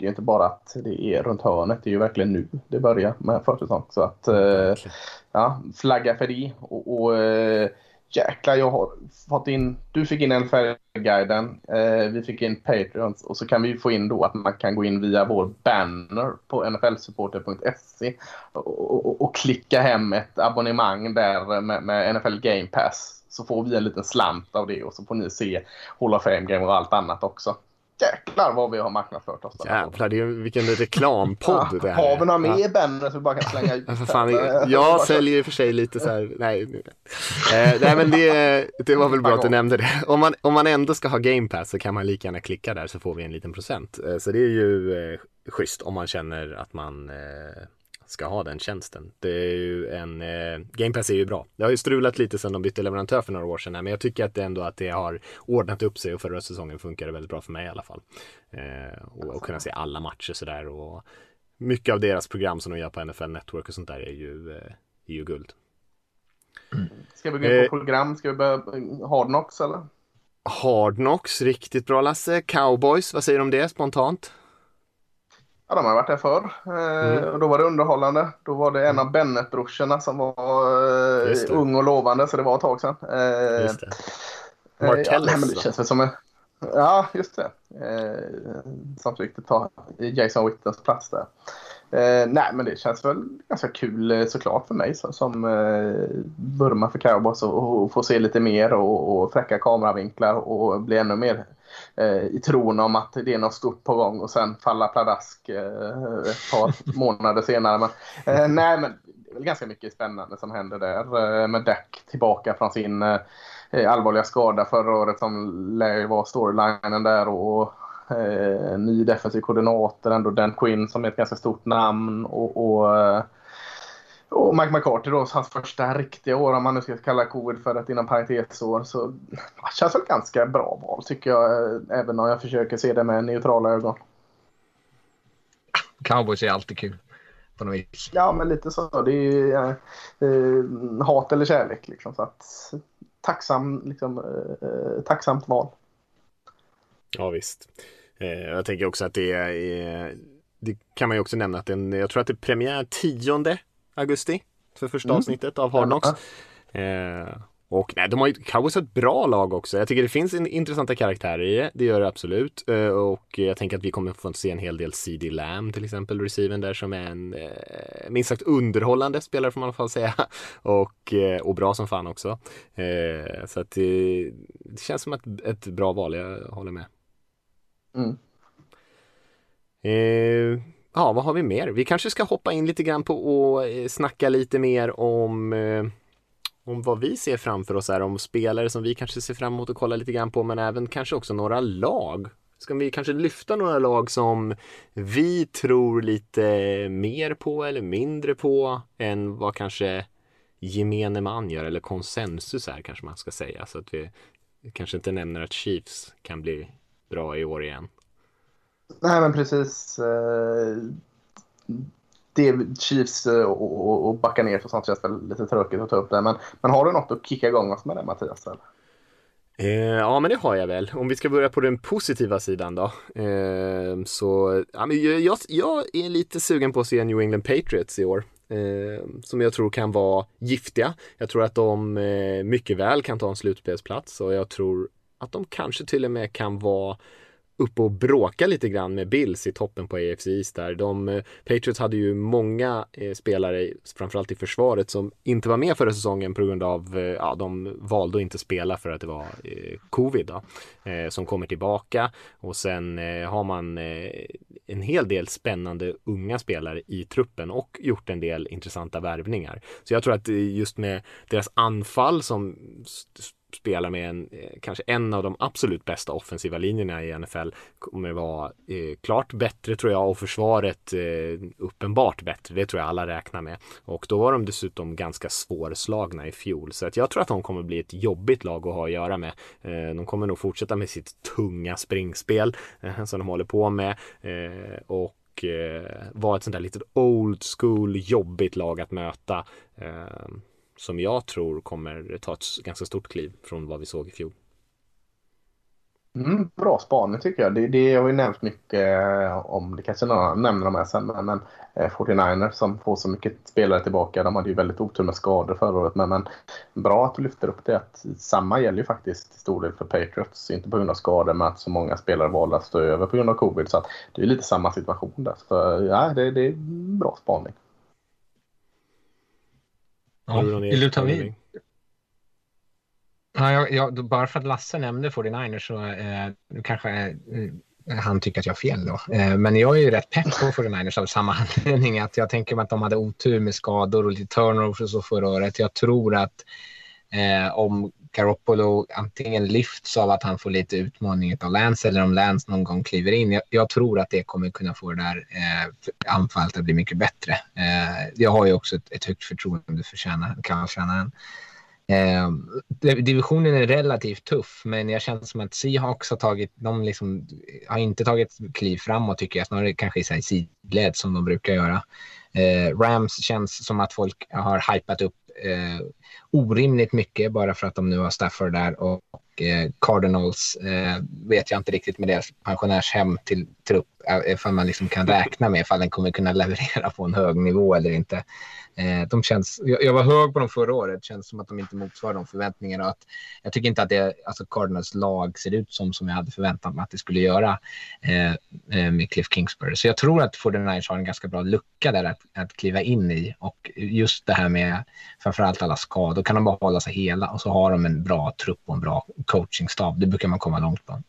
det är inte bara att det är runt hörnet, det är ju verkligen nu det börjar med försäsong. Så att eh, ja, flagga för det. Och, och eh, jäklar, jag har fått in, du fick in NFL-guiden, eh, vi fick in Patreons och så kan vi få in då att man kan gå in via vår banner på nflsupporter.se och, och, och, klicka hem ett abonnemang där med, med, NFL Game Pass. Så får vi en liten slant av det och så får ni se Hall of Fame-game och allt annat också jäklar vad vi har marknadsfört oss. Jävlar, det är, vilken reklampodd ja, det här Har vi några mer banners vi bara kan slänga ut? för fan, jag säljer i och för sig lite så här, nej. Eh, nej men det, det var väl bra att du nämnde det. Om man, om man ändå ska ha Game Pass så kan man lika gärna klicka där så får vi en liten procent. Eh, så det är ju eh, schysst om man känner att man eh, ska ha den tjänsten. Det är ju en, eh, Game Pass är ju bra. Det har ju strulat lite sedan de bytte leverantör för några år sedan här, men jag tycker att det ändå att det har ordnat upp sig och förra säsongen funkade väldigt bra för mig i alla fall. Eh, och, och kunna se alla matcher sådär och mycket av deras program som de gör på NFL Network och sånt där är ju, eh, är ju guld. Ska vi gå in på program? Ska vi börja Hard Knocks eller? Hard Knocks, riktigt bra Lasse. Cowboys, vad säger du om det spontant? Ja, de har varit där förr. Eh, mm. och då var det underhållande. Då var det en av Bennet-brorsorna som var eh, ung och lovande, så det var ett tag sedan. Eh, just det. Martellus, ja, men det känns väl som en... Ja, just det. Eh, som fick ta Jason Wittens plats där. Eh, nej, men det känns väl ganska kul såklart för mig så, som eh, för cowboys och, och få se lite mer och, och fräcka kameravinklar och bli ännu mer eh, i tron om att det är något stort på gång och sen falla pladask eh, ett par månader senare. Men, eh, nej, men det är väl ganska mycket spännande som händer där eh, med Dak tillbaka från sin eh, allvarliga skada förra året som lär vara storylinen där och eh, ny defensiv koordinator ändå Dan Quinn som är ett ganska stort namn och, och och Mike McCarthy då, hans första riktiga år, om man nu ska kalla covid för ett inom parentesår, så det känns väl ganska bra val tycker jag, även om jag försöker se det med neutrala ögon. Cowboys är alltid kul. På något vis. Ja, men lite så. Det är eh, eh, hat eller kärlek liksom. Så att, tacksam, liksom, eh, tacksamt val. Ja, visst. Eh, jag tänker också att det är, det kan man ju också nämna att den, jag tror att det är premiär 10 augusti för första mm. avsnittet av Hard Knocks. Eh, och nej, de har ju Cowboys ett bra lag också. Jag tycker det finns en, intressanta karaktärer i det. Det gör det absolut. Eh, och jag tänker att vi kommer få se en hel del CD Lamb till exempel, receiven där som är en eh, minst sagt underhållande spelare får man i alla fall säga. Och, eh, och bra som fan också. Eh, så att det, det, känns som ett, ett bra val, jag håller med. Mm. Ja, vad har vi mer? Vi kanske ska hoppa in lite grann på och eh, snacka lite mer om eh, om vad vi ser framför oss här, om spelare som vi kanske ser fram emot att kolla lite grann på, men även kanske också några lag. Ska vi kanske lyfta några lag som vi tror lite mer på eller mindre på än vad kanske gemene man gör, eller konsensus är kanske man ska säga, så att vi kanske inte nämner att Chiefs kan bli bra i år igen. Nej, men precis. Eh, det Chiefs eh, och, och backa ner och sånt känns väl lite tråkigt att ta upp det. Men, men har du något att kicka igång oss med det Mattias? Eh, ja, men det har jag väl. Om vi ska börja på den positiva sidan då. Eh, så ja, men jag, jag är lite sugen på att se New England Patriots i år. Eh, som jag tror kan vara giftiga. Jag tror att de eh, mycket väl kan ta en slutspelsplats och jag tror att de kanske till och med kan vara uppe och bråka lite grann med Bills i toppen på AFC East där. De, eh, Patriots hade ju många eh, spelare, framförallt i försvaret, som inte var med förra säsongen på grund av, eh, ja, de valde att inte spela för att det var eh, covid då, eh, som kommer tillbaka. Och sen eh, har man eh, en hel del spännande unga spelare i truppen och gjort en del intressanta värvningar. Så jag tror att eh, just med deras anfall som spelar med en, eh, kanske en av de absolut bästa offensiva linjerna i NFL kommer vara eh, klart bättre tror jag och försvaret eh, uppenbart bättre. Det tror jag alla räknar med. Och då var de dessutom ganska svårslagna i fjol så att jag tror att de kommer bli ett jobbigt lag att ha att göra med. Eh, de kommer nog fortsätta med sitt tunga springspel eh, som de håller på med eh, och och vara ett sånt där litet old school jobbigt lag att möta. Eh, som jag tror kommer ta ett ganska stort kliv från vad vi såg i fjol. Mm, bra spaning tycker jag. Det, det har ju nämnt mycket eh, om, det kanske någon nämner de här sen, men, men eh, 49ers som får så mycket spelare tillbaka. De hade ju väldigt otur med skador förra året, men, men bra att du lyfter upp det. Att samma gäller ju faktiskt till stor del för Patriots. Inte på grund av skador, men att så många spelare valde att stå över på grund av covid. Så att det är lite samma situation där. Så eh, ja, det, det är bra spaning. Ja, vill du ta vid? Ja, jag, jag, bara för att Lasse nämnde 49ers så eh, kanske eh, han tycker att jag har fel då. Eh, men jag är ju rätt pepp på 49ers av samma anledning. Att jag tänker mig att de hade otur med skador och lite turnovers och så förra året. Jag tror att eh, om Garoppolo antingen lyfts av att han får lite utmaning av Lance eller om Lance någon gång kliver in. Jag, jag tror att det kommer kunna få det där eh, anfallet att bli mycket bättre. Eh, jag har ju också ett, ett högt förtroende för tränaren. Eh, divisionen är relativt tuff, men jag känner som att Seahawks har tagit, de liksom, har inte tagit kliv framåt tycker jag, snarare kanske i sidled som de brukar göra. Eh, Rams känns som att folk har hypat upp eh, orimligt mycket bara för att de nu har Stafford där och, och eh, Cardinals eh, vet jag inte riktigt med deras pensionärshem till trupp eh, ifall man liksom kan räkna med ifall den kommer kunna leverera på en hög nivå eller inte. Eh, de känns, jag, jag, var hög på dem förra året, det känns som att de inte motsvarar de förväntningarna. Att, jag tycker inte att det, alltså Cardinals lag ser ut som, som jag hade förväntat mig att det skulle göra eh, eh med Cliff Kingsbury. Så jag tror att 49ers har en ganska bra lucka där att, att kliva in i. Och just det här med framförallt alla skador, kan de bara hålla sig hela och så har de en bra trupp och en bra coachingstab. Det brukar man komma långt på.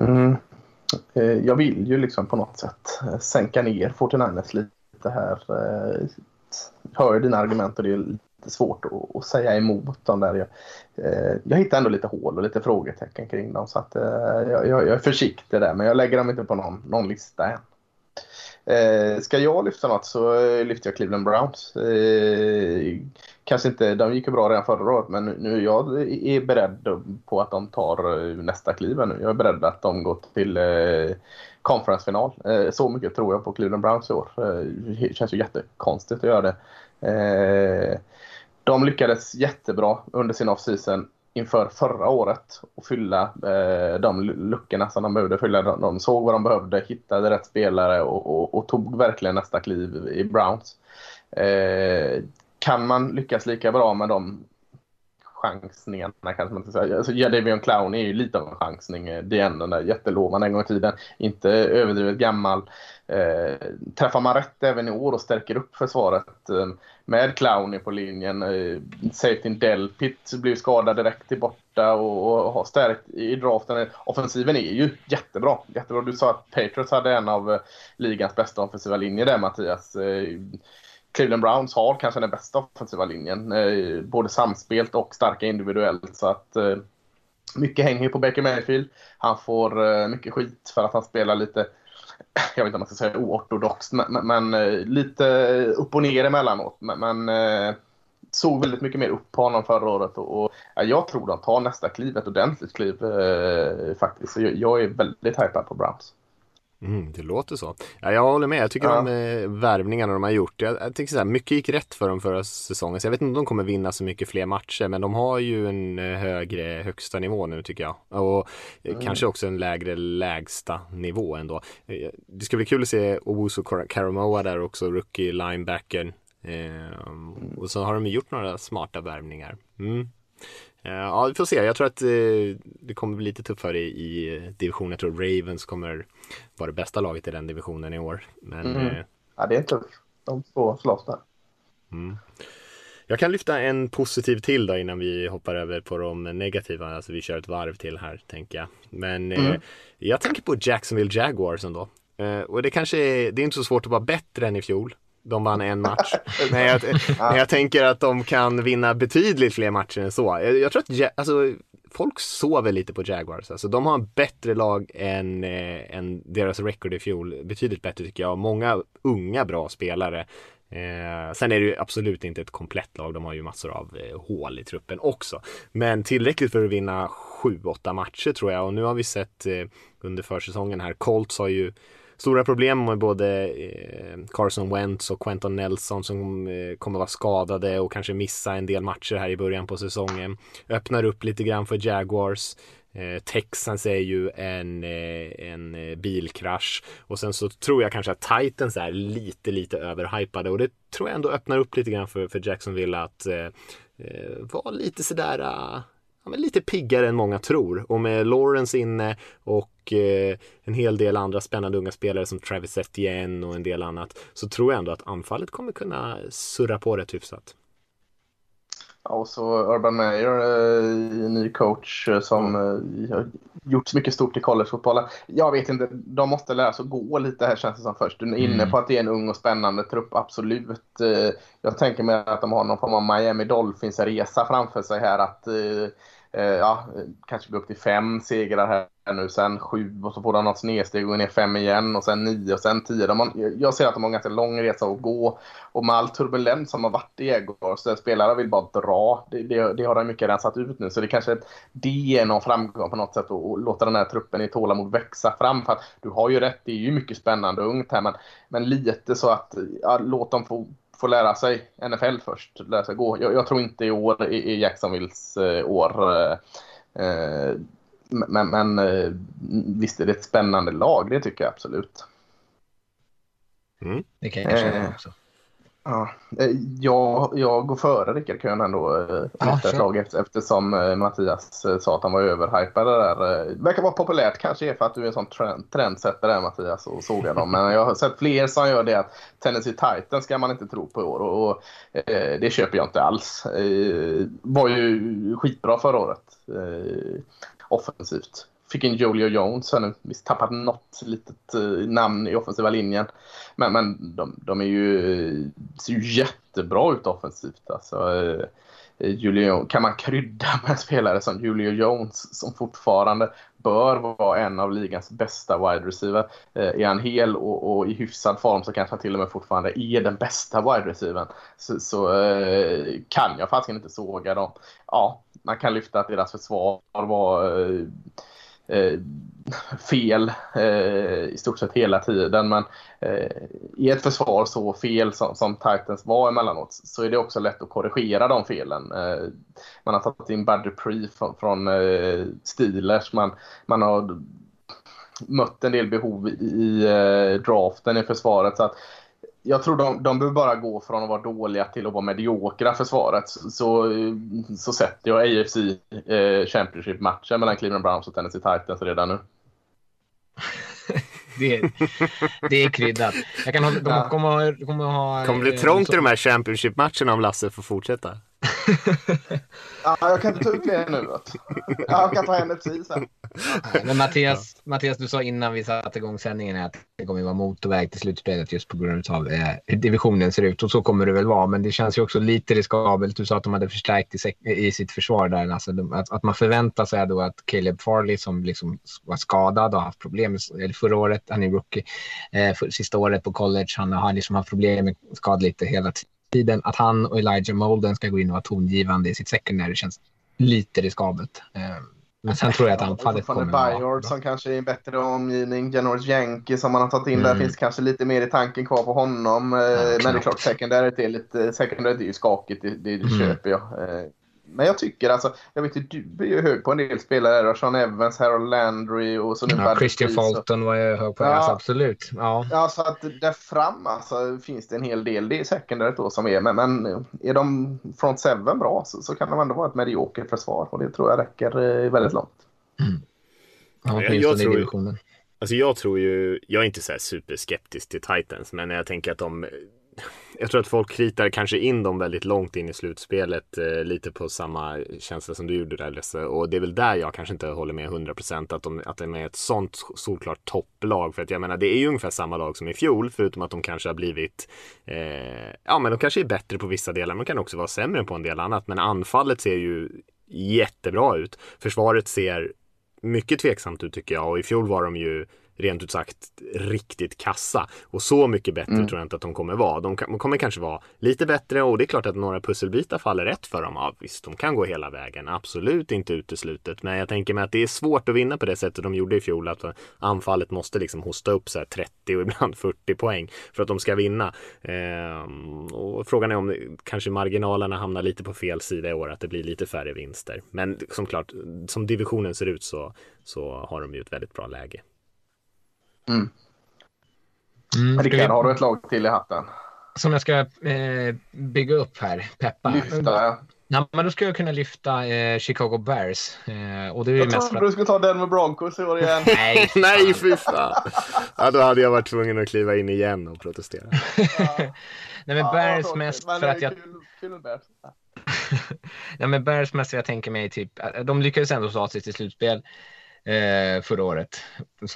Mm. Eh, jag vill ju liksom på något sätt eh, sänka ner 49ers lite lite här. Jag hör dina argument och det är lite svårt att, att säga emot dem där. Jag, eh, jag hittar ändå lite hål och lite frågetecken kring dem så att eh, jag, jag, är försiktig där men jag lägger dem inte på någon, någon lista än. Eh, ska jag lyfta något så lyfter jag Cleveland Browns. Eh, kanske inte, de gick ju bra redan förra året men nu jag är beredd på att de tar eh, nästa kliv nu. Jag är beredd att de går till eh, conference-final. Eh, så mycket tror jag på Cleveland Browns i år. Eh, det känns ju jättekonstigt att göra det. Eh, de lyckades jättebra under sin off-season inför förra året och fylla eh, de luckorna som de behövde fylla. De såg vad de behövde, hittade rätt spelare och, och, och tog verkligen nästa kliv i Browns. Eh, kan man lyckas lika bra med de chansningarna kanske man ska säga. Alltså, Jadavion Clown är ju lite av en chansning. Eh, det är ändå den där jättelovande en gång i tiden. Inte överdrivet gammal. Eh, träffar man rätt även i år och stärker upp försvaret eh, med Clowney på linjen. Eh, Safety Delpit blir skadad direkt i borta och, och har stärkt i draften. Offensiven är ju jättebra. jättebra. Du sa att Patriots hade en av eh, ligans bästa offensiva linjer där Mattias. Eh, Cleveland Browns har kanske den bästa offensiva linjen. Eh, både samspelt och starka individuellt. Så att, eh, mycket hänger på Baker Mayfield. Han får eh, mycket skit för att han spelar lite, jag vet inte om man ska säga oortodoxt, men, men eh, lite upp och ner emellanåt. Men, men eh, såg väldigt mycket mer upp på honom förra året och, och jag tror de tar nästa kliv, ett ordentligt kliv eh, faktiskt. Så jag, jag är väldigt hypad på Browns. Mm, det låter så. Ja, jag håller med. Jag tycker ja. om eh, värvningarna de har gjort. Jag, jag tycker så här, mycket gick rätt för dem förra säsongen. Så jag vet inte om de kommer vinna så mycket fler matcher. Men de har ju en eh, högre högsta nivå nu tycker jag. Och mm. kanske också en lägre lägsta nivå ändå. Det ska bli kul att se Owusu Karamoa där också, rookie linebacken. Eh, och så har de gjort några smarta värvningar. Mm. Eh, ja, vi får se. Jag tror att eh, det kommer bli lite tuffare i, divisionen. Jag tror Ravens kommer vara det bästa laget i den divisionen i år. Men, mm. Eh, ja, det är tufft. De två slåss där. Mm. Jag kan lyfta en positiv till då innan vi hoppar över på de negativa. Alltså vi kör ett varv till här tänker jag. Men mm. eh, jag tänker på Jacksonville Jaguars ändå. Eh, och det kanske är, det är inte så svårt att vara bättre än i fjol. De vann en match. men, jag, men jag tänker att de kan vinna betydligt fler matcher än så. Jag, jag tror att alltså, folk sover lite på Jaguars. Alltså, de har en bättre lag än, eh, än deras record i fjol. Betydligt bättre tycker jag. Många unga bra spelare. Eh, sen är det ju absolut inte ett komplett lag. De har ju massor av eh, hål i truppen också. Men tillräckligt för att vinna sju, åtta matcher tror jag. Och nu har vi sett eh, under försäsongen här. Colts har ju stora problem med både eh, Carson Wentz och Quentin Nelson som eh, kommer vara skadade och kanske missa en del matcher här i början på säsongen. Öppnar upp lite grann för Jaguars. Eh, Texans är ju en, eh, en eh, bilkrasch och sen så tror jag kanske att Titans är lite, lite överhypade och det tror jag ändå öppnar upp lite grann för, för Jacksonville att eh, vara lite sådär ah, ja, men lite piggare än många tror. Och med Lawrence inne och eh, en hel del andra spännande unga spelare som Travis Etienne och en del annat så tror jag ändå att anfallet kommer kunna surra på rätt hyfsat. Ja, och så Urban Meyer, eh, ny coach eh, som eh, har gjort så mycket stort i collegefotbollen. Jag vet inte, de måste lära sig att gå lite här känns det som först. Du är inne mm. på att det är en ung och spännande trupp, absolut. Eh, jag tänker mig att de har någon form av Miami Dolphins-resa framför sig här. Att eh, ja, kanske gå upp till fem segrar här nu, sen sju och så får de något snedsteg och går ner fem igen och sen nio och sen tio. De har, jag ser att de har en ganska lång resa att gå och med all turbulens som har varit i Djurgården så spelare vill bara dra. Det, det, det har de mycket rensat ut nu så det kanske det är någon framgång på något sätt att låta den här truppen i tålamod växa fram. För att du har ju rätt, det är ju mycket spännande och ungt här men, men lite så att ja, låt dem få få lära sig NFL först, lära sig gå. Jag, jag tror inte i år i, Jacksonvilles eh, år. Eh, eh, men, men visst är det ett spännande lag, det tycker jag absolut. Mm. Det kan jag känna också. Ja, eh, jag, jag går före Rickard Köhn ändå eh, ja, ett slag eftersom eh, Mattias sa att han var överhypad där. Det verkar vara populärt kanske är för att du är en sån trend, trendsättare Mattias och sågar dem. Men jag har sett fler som gör det att Tennessee Titans ska man inte tro på i år och, och eh, det köper jag inte alls. Eh, var ju skitbra förra året eh, offensivt fick in Julio Jones. Han har visst tappat något litet eh, namn i offensiva linjen. Men, men de, de är ju, eh, ser ju jättebra ut offensivt. Alltså, eh, Julio, kan man krydda med en spelare som Julio Jones som fortfarande bör vara en av ligans bästa wide receiver. Är han hel och, och, i hyfsad form så kanske han till och med fortfarande är den bästa wide receivern. Så, så kan jag faktiskt inte såga dem. Ja, man kan lyfta att deras försvar var Eh, fel eh, i stort sett hela tiden. Men eh, i ett försvar så fel som, som Titans var emellanåt så är det också lätt att korrigera de felen. Eh, man har tagit in Bad Dupree från, från eh, Steelers. Man, man har mött en del behov i, i eh, draften i försvaret. Så att jag tror de, de behöver bara gå från att vara dåliga till att vara mediokra försvaret. Så, så sätter jag AFC eh, Championship-matchen mellan Cleveland Browns och Tennessee Titans redan nu. det, är, det är kryddat. Jag kan ha, de kommer, kommer ha... kommer bli trångt i de här Championship-matcherna om Lasse får fortsätta ja, jag kan inte ta ut det nu. Jag kan ta NFC sen. Men Mattias, Mattias, du sa innan vi satte igång sändningen att det kommer att vara motorväg till slutspelet just på grund av eh, hur divisionen ser ut. Och så kommer det väl vara. Men det känns ju också lite riskabelt. Du sa att de hade förstärkt i, i sitt försvar där. Alltså, de, att, att, man förväntar sig då att Caleb Farley som liksom var skadad och haft problem eller förra året, han är rookie, eh, för, sista året på college, han har liksom haft problem med skad lite hela tiden tiden att han och Elijah Molden ska gå in och vara tongivande i sitt secondary känns lite riskabelt. Eh, men sen tror jag att anfallet kommer att vara som kanske är en bättre omgivning. Janoris Yankee som man har tagit in mm. där finns kanske lite mer i tanken kvar på honom. Eh, ja, men det är klart, secondary är lite, secondary är ju skakigt, det, det, det mm. köper jag. Men jag tycker alltså, jag vet ju du är ju hög på en del spelare. Sean Evans, Harold Landry och så nu ja, Christian Fulton var jag hög på, ja. alltså, absolut. Ja. ja, så att där fram alltså, finns det en hel del. Det är secondaryt då som är, men, men är de front seven bra så, så kan de ändå vara ett mediokert försvar och det tror jag räcker eh, väldigt långt. Mm. Ja, jag, jag tror, alltså jag tror ju, jag är inte så här superskeptisk till Titans, men jag tänker att de jag tror att folk kritar kanske in dem väldigt långt in i slutspelet. Eh, lite på samma känsla som du gjorde där Lesse. Och det är väl där jag kanske inte håller med 100% att de, att de är ett sånt solklart topplag. För att jag menar det är ju ungefär samma lag som i fjol. Förutom att de kanske har blivit eh, Ja men de kanske är bättre på vissa delar. Men kan också vara sämre på en del annat. Men anfallet ser ju jättebra ut. Försvaret ser mycket tveksamt ut tycker jag. Och i fjol var de ju rent ut sagt riktigt kassa. Och så mycket bättre Mm. tror jag inte att de kommer vara. De, kan, de kommer kanske vara lite bättre och det är klart att några pusselbitar faller rätt för dem. Ja, visst, de kan gå hela vägen. Absolut inte uteslutet. Men jag tänker mig att det är svårt att vinna på det sättet de gjorde i fjol. Att anfallet måste liksom hosta upp så här 30 och ibland 40 poäng för att de ska vinna. Ehm, och frågan är om kanske marginalerna hamnar lite på fel sida i år. Att det blir lite färre vinster. Men som klart, som divisionen ser ut så, så har de ju ett väldigt bra läge. Mm. Mm, Rickard, har du ett lag till i hatten? Som jag ska eh, bygga upp här, peppa. Lyfta. Ja, men då ska jag kunna lyfta eh, Chicago Bears. Eh, och det är Jag mest för trodde att... du skulle ta den med Broncos i år igen. Nej, Nej, fy fan! Ja, då hade jag varit tvungen att kliva in igen och protestera. Nej, men Ja, Bears mest men för att är jag... Kul, kul Bears. Ja, men Bears mest jag tänker mig typ... De lyckades ändå ta sig till slutspel eh, förra året.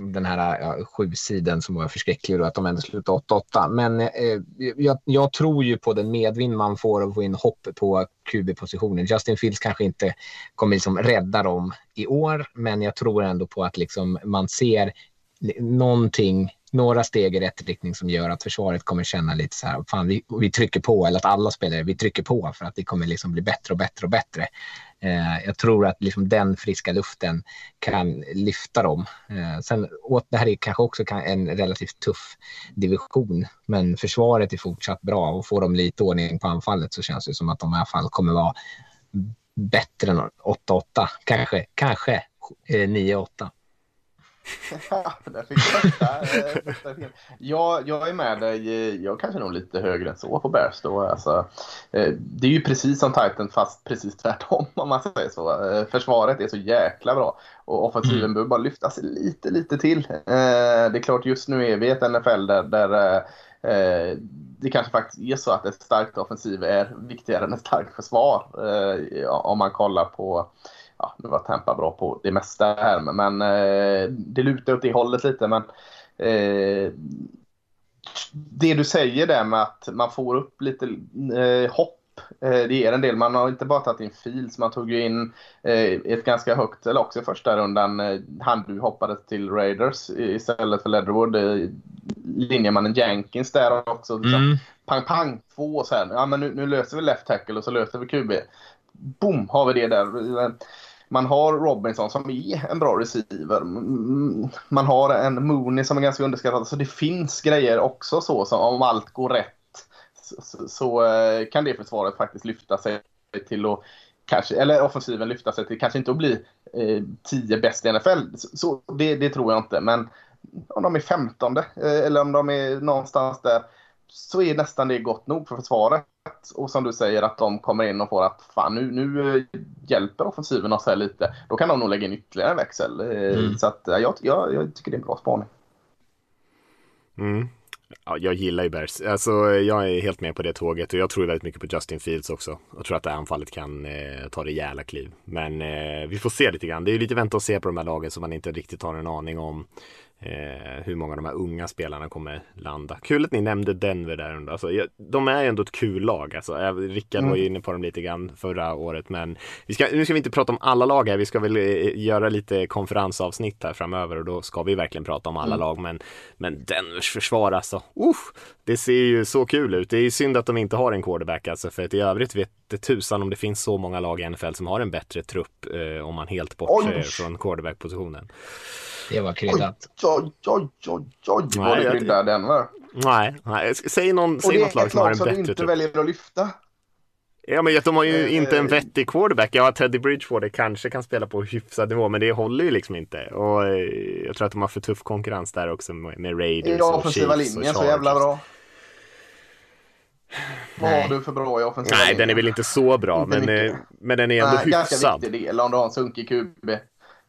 Den här ja, sju sidan som var förskräcklig och att de ändå slutade 8-8. Men eh, eh, jag, jag tror ju på den medvind man får av att få in hopp på QB-positionen. Justin Fields kanske inte kommer liksom rädda dem i år, men jag tror ändå på att liksom man ser någonting, några steg i rätt riktning som gör att försvaret kommer känna lite så här, fan vi, vi trycker på, eller att alla spelare, vi trycker på för att det kommer liksom bli bättre och bättre och bättre. Eh, jag tror att liksom den friska luften kan lyfta dem. Eh, sen, det här är kanske också en relativt tuff division, men försvaret är fortsatt bra och får de lite ordning på anfallet så känns det som att de i alla fall kommer vara bättre än 8-8, kanske, kanske eh, 9-8 där fick jag, jag, jag är med dig. Jag kanske nog lite högre än så på Bears då. Alltså, eh, det är ju precis som Titan fast precis tvärtom om man säger så. Eh, försvaret är så jäkla bra och offensiven mm. behöver bara lyftas lite, lite till. Eh, det är klart just nu är vi i ett NFL där, där det kanske faktiskt är så att ett starkt offensiv är viktigare än ett starkt försvar. Om man kollar på ja, nu var Tampa bra på det mesta här, men, eh, det lutar åt det hållet lite. Men eh, det du säger där med att man får upp lite eh, hopp, eh, det ger en del. Man har inte bara tagit in Fields, man tog ju in eh, ett ganska högt, eller också i första rundan, eh, han du hoppade till Raiders istället för Leatherwood. Eh, linjemannen Jenkins där också. Liksom, Mm. Pang, pang, två och sen, ja men nu, nu löser vi left tackle och så löser vi QB. Boom, har vi det där. Man har Robinson som är en bra receiver. Man har en Mooney som är ganska underskattad. Så det finns grejer också så som om allt går rätt så, så, så eh, kan det försvaret faktiskt lyfta sig till att kanske, eller offensiven lyfta sig till kanske inte att bli eh, 10 bäst i NFL. Så, så det, det tror jag inte. Men om de är 15 eh, eller om de är någonstans där så är nästan det gott nog för försvaret. Och som du säger att de kommer in och får att fan nu, nu eh, hjälper offensiven oss här lite. Då kan de nog lägga in ytterligare en växel. Eh, Mm. Så att, eh, jag, jag, jag tycker det är en bra spaning. Mm. Ja, jag gillar ju Bears. Alltså, jag är helt med på det tåget och jag tror väldigt mycket på Justin Fields också. Jag tror att det här anfallet kan eh, ta rejäla kliv. Men eh, vi får se lite grann. Det är ju lite vänta och se på de här lagen som man inte riktigt har en aning om eh, hur många av de här unga spelarna kommer landa. Kul att ni nämnde Denver där under. Alltså, de är ju ändå ett kul lag. Alltså, jag- Rickard var ju inne på dem lite grann förra året. Men vi ska, nu ska vi inte prata om alla lag här. Vi ska väl eh, göra lite konferensavsnitt här framöver och då ska vi verkligen prata om alla lag. Men, men Denvers försvar alltså. Uff, det ser ju så kul ut. Det är ju synd att de inte har en quarterback alltså. För att i övrigt vet det tusan om det finns så många lag i NFL som har en bättre trupp eh, om man helt bortser från quarterback-positionen. Det var Oj, kryddat. oj, oj, oj, oj Nej, vad det kryddar Denver. Nej, nej. säg, någon, Och säg det något är lag ett som har lag en som du bättre inte trupp. väljer att lyfta. Ja men de har ju Eh, inte en vettig quarterback. Ja, Teddy Bridgewater kanske kan spela på hyfsad nivå men det håller ju liksom inte. Och eh, jag tror att de har för tuff konkurrens där också med, med Raiders och offensiva Chiefs och linjen så jävla bra. Vad Nej. har du för bra i offensiva Nej, linjen? den är väl inte så bra Inte men, mycket. eh, men den är ändå Nej, ganska hyfsad. viktig del om du har en sunkig QB.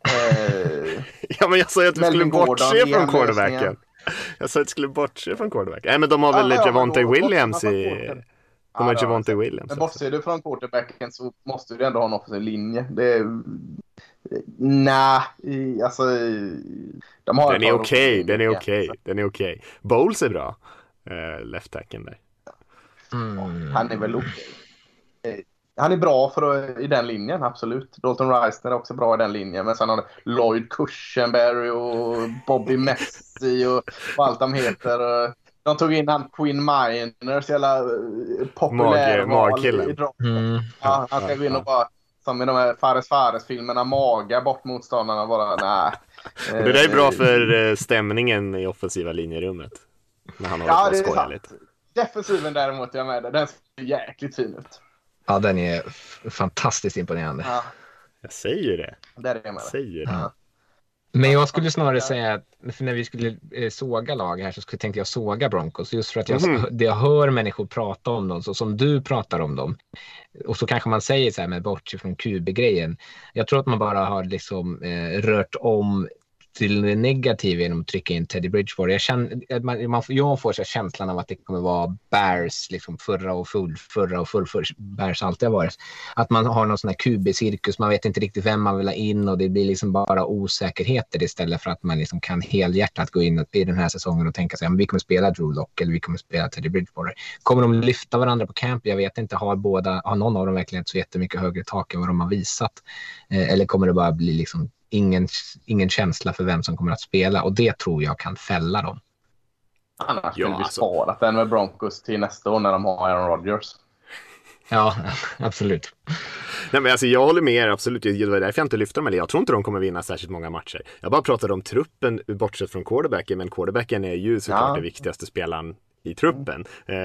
Eh, Ja men jag sa ju att du skulle bortse från quarterbacken. Jag sa att du skulle bortse från quarterback. Nej men de har väl Ja, ja, Javonte Williams i... De har Ja, Javonte ja, Williams Men bortser du från quarterbacken så måste du ändå ha en offensiv linje. Det är... Nej, alltså... De har Den är par okej, offensiva den är okej, den är okej. Bowles är bra. Uh, left tacken där. Mm. Han är väl okej. Eh, han är bra för, i den linjen, absolut. Dalton Reisner är också bra i den linjen. Men sen har du Lloyd Cushenberry och Bobby Messi och, och allt de heter. De tog in han Quinn Miners, jävla eh, populär Mag, magkillen. Mm. Ja, han ska gå in och bara, som i de här Fares Fares-filmerna, maga bort motståndarna och bara nej. Det där är bra för eh, stämningen i offensiva linjerummet. När han håller Ja, på och är skojar lite. Defensiven däremot, jag med det. Den ser jäkligt fin ut. Ja, den är fantastiskt imponerande. Ja, Jag säger det. där är det. säger det. Ja. Men jag skulle snarare säga att för när vi skulle eh, såga lag här så skulle, tänkte jag såga Broncos. Just för att jag, det jag hör människor prata om dem, så som du pratar om dem. Och så kanske man säger så här med bortse från QB-grejen. Jag tror att man bara har liksom eh, rört om till det negativa genom att trycka in Teddy Bridgewater. Jag, känner, man, man, får- jag får så känslan av att det kommer vara Bears liksom förra och full, förra och full, full Bears alltid har varit. Att man har någon sån här QB-cirkus, man vet inte riktigt vem man vill ha in och det blir liksom bara osäkerheter istället för att man liksom kan helhjärtat gå in i den här säsongen och tänka sig att vi kommer spela Drew Lock eller vi kommer spela Teddy Bridgewater. Kommer de lyfta varandra på camp? Jag vet inte. Har, båda, har någon av dem verkligen så jättemycket högre tak än vad de har visat? Eh, eller kommer det bara bli liksom ingen, ingen känsla för vem som kommer att spela? Och det tror jag kan fälla dem. Annars Ja, skulle vi alltså. sparat den med Broncos till nästa år när de har Aaron Rodgers. Ja, absolut. Nej men alltså jag håller med er absolut. Det var därför jag inte lyfte dem. Eller jag tror inte de kommer vinna särskilt många matcher. Jag bara pratade om truppen bortsett från quarterbacken. Men quarterbacken är ju såklart Ja. den viktigaste spelaren i truppen. Eh,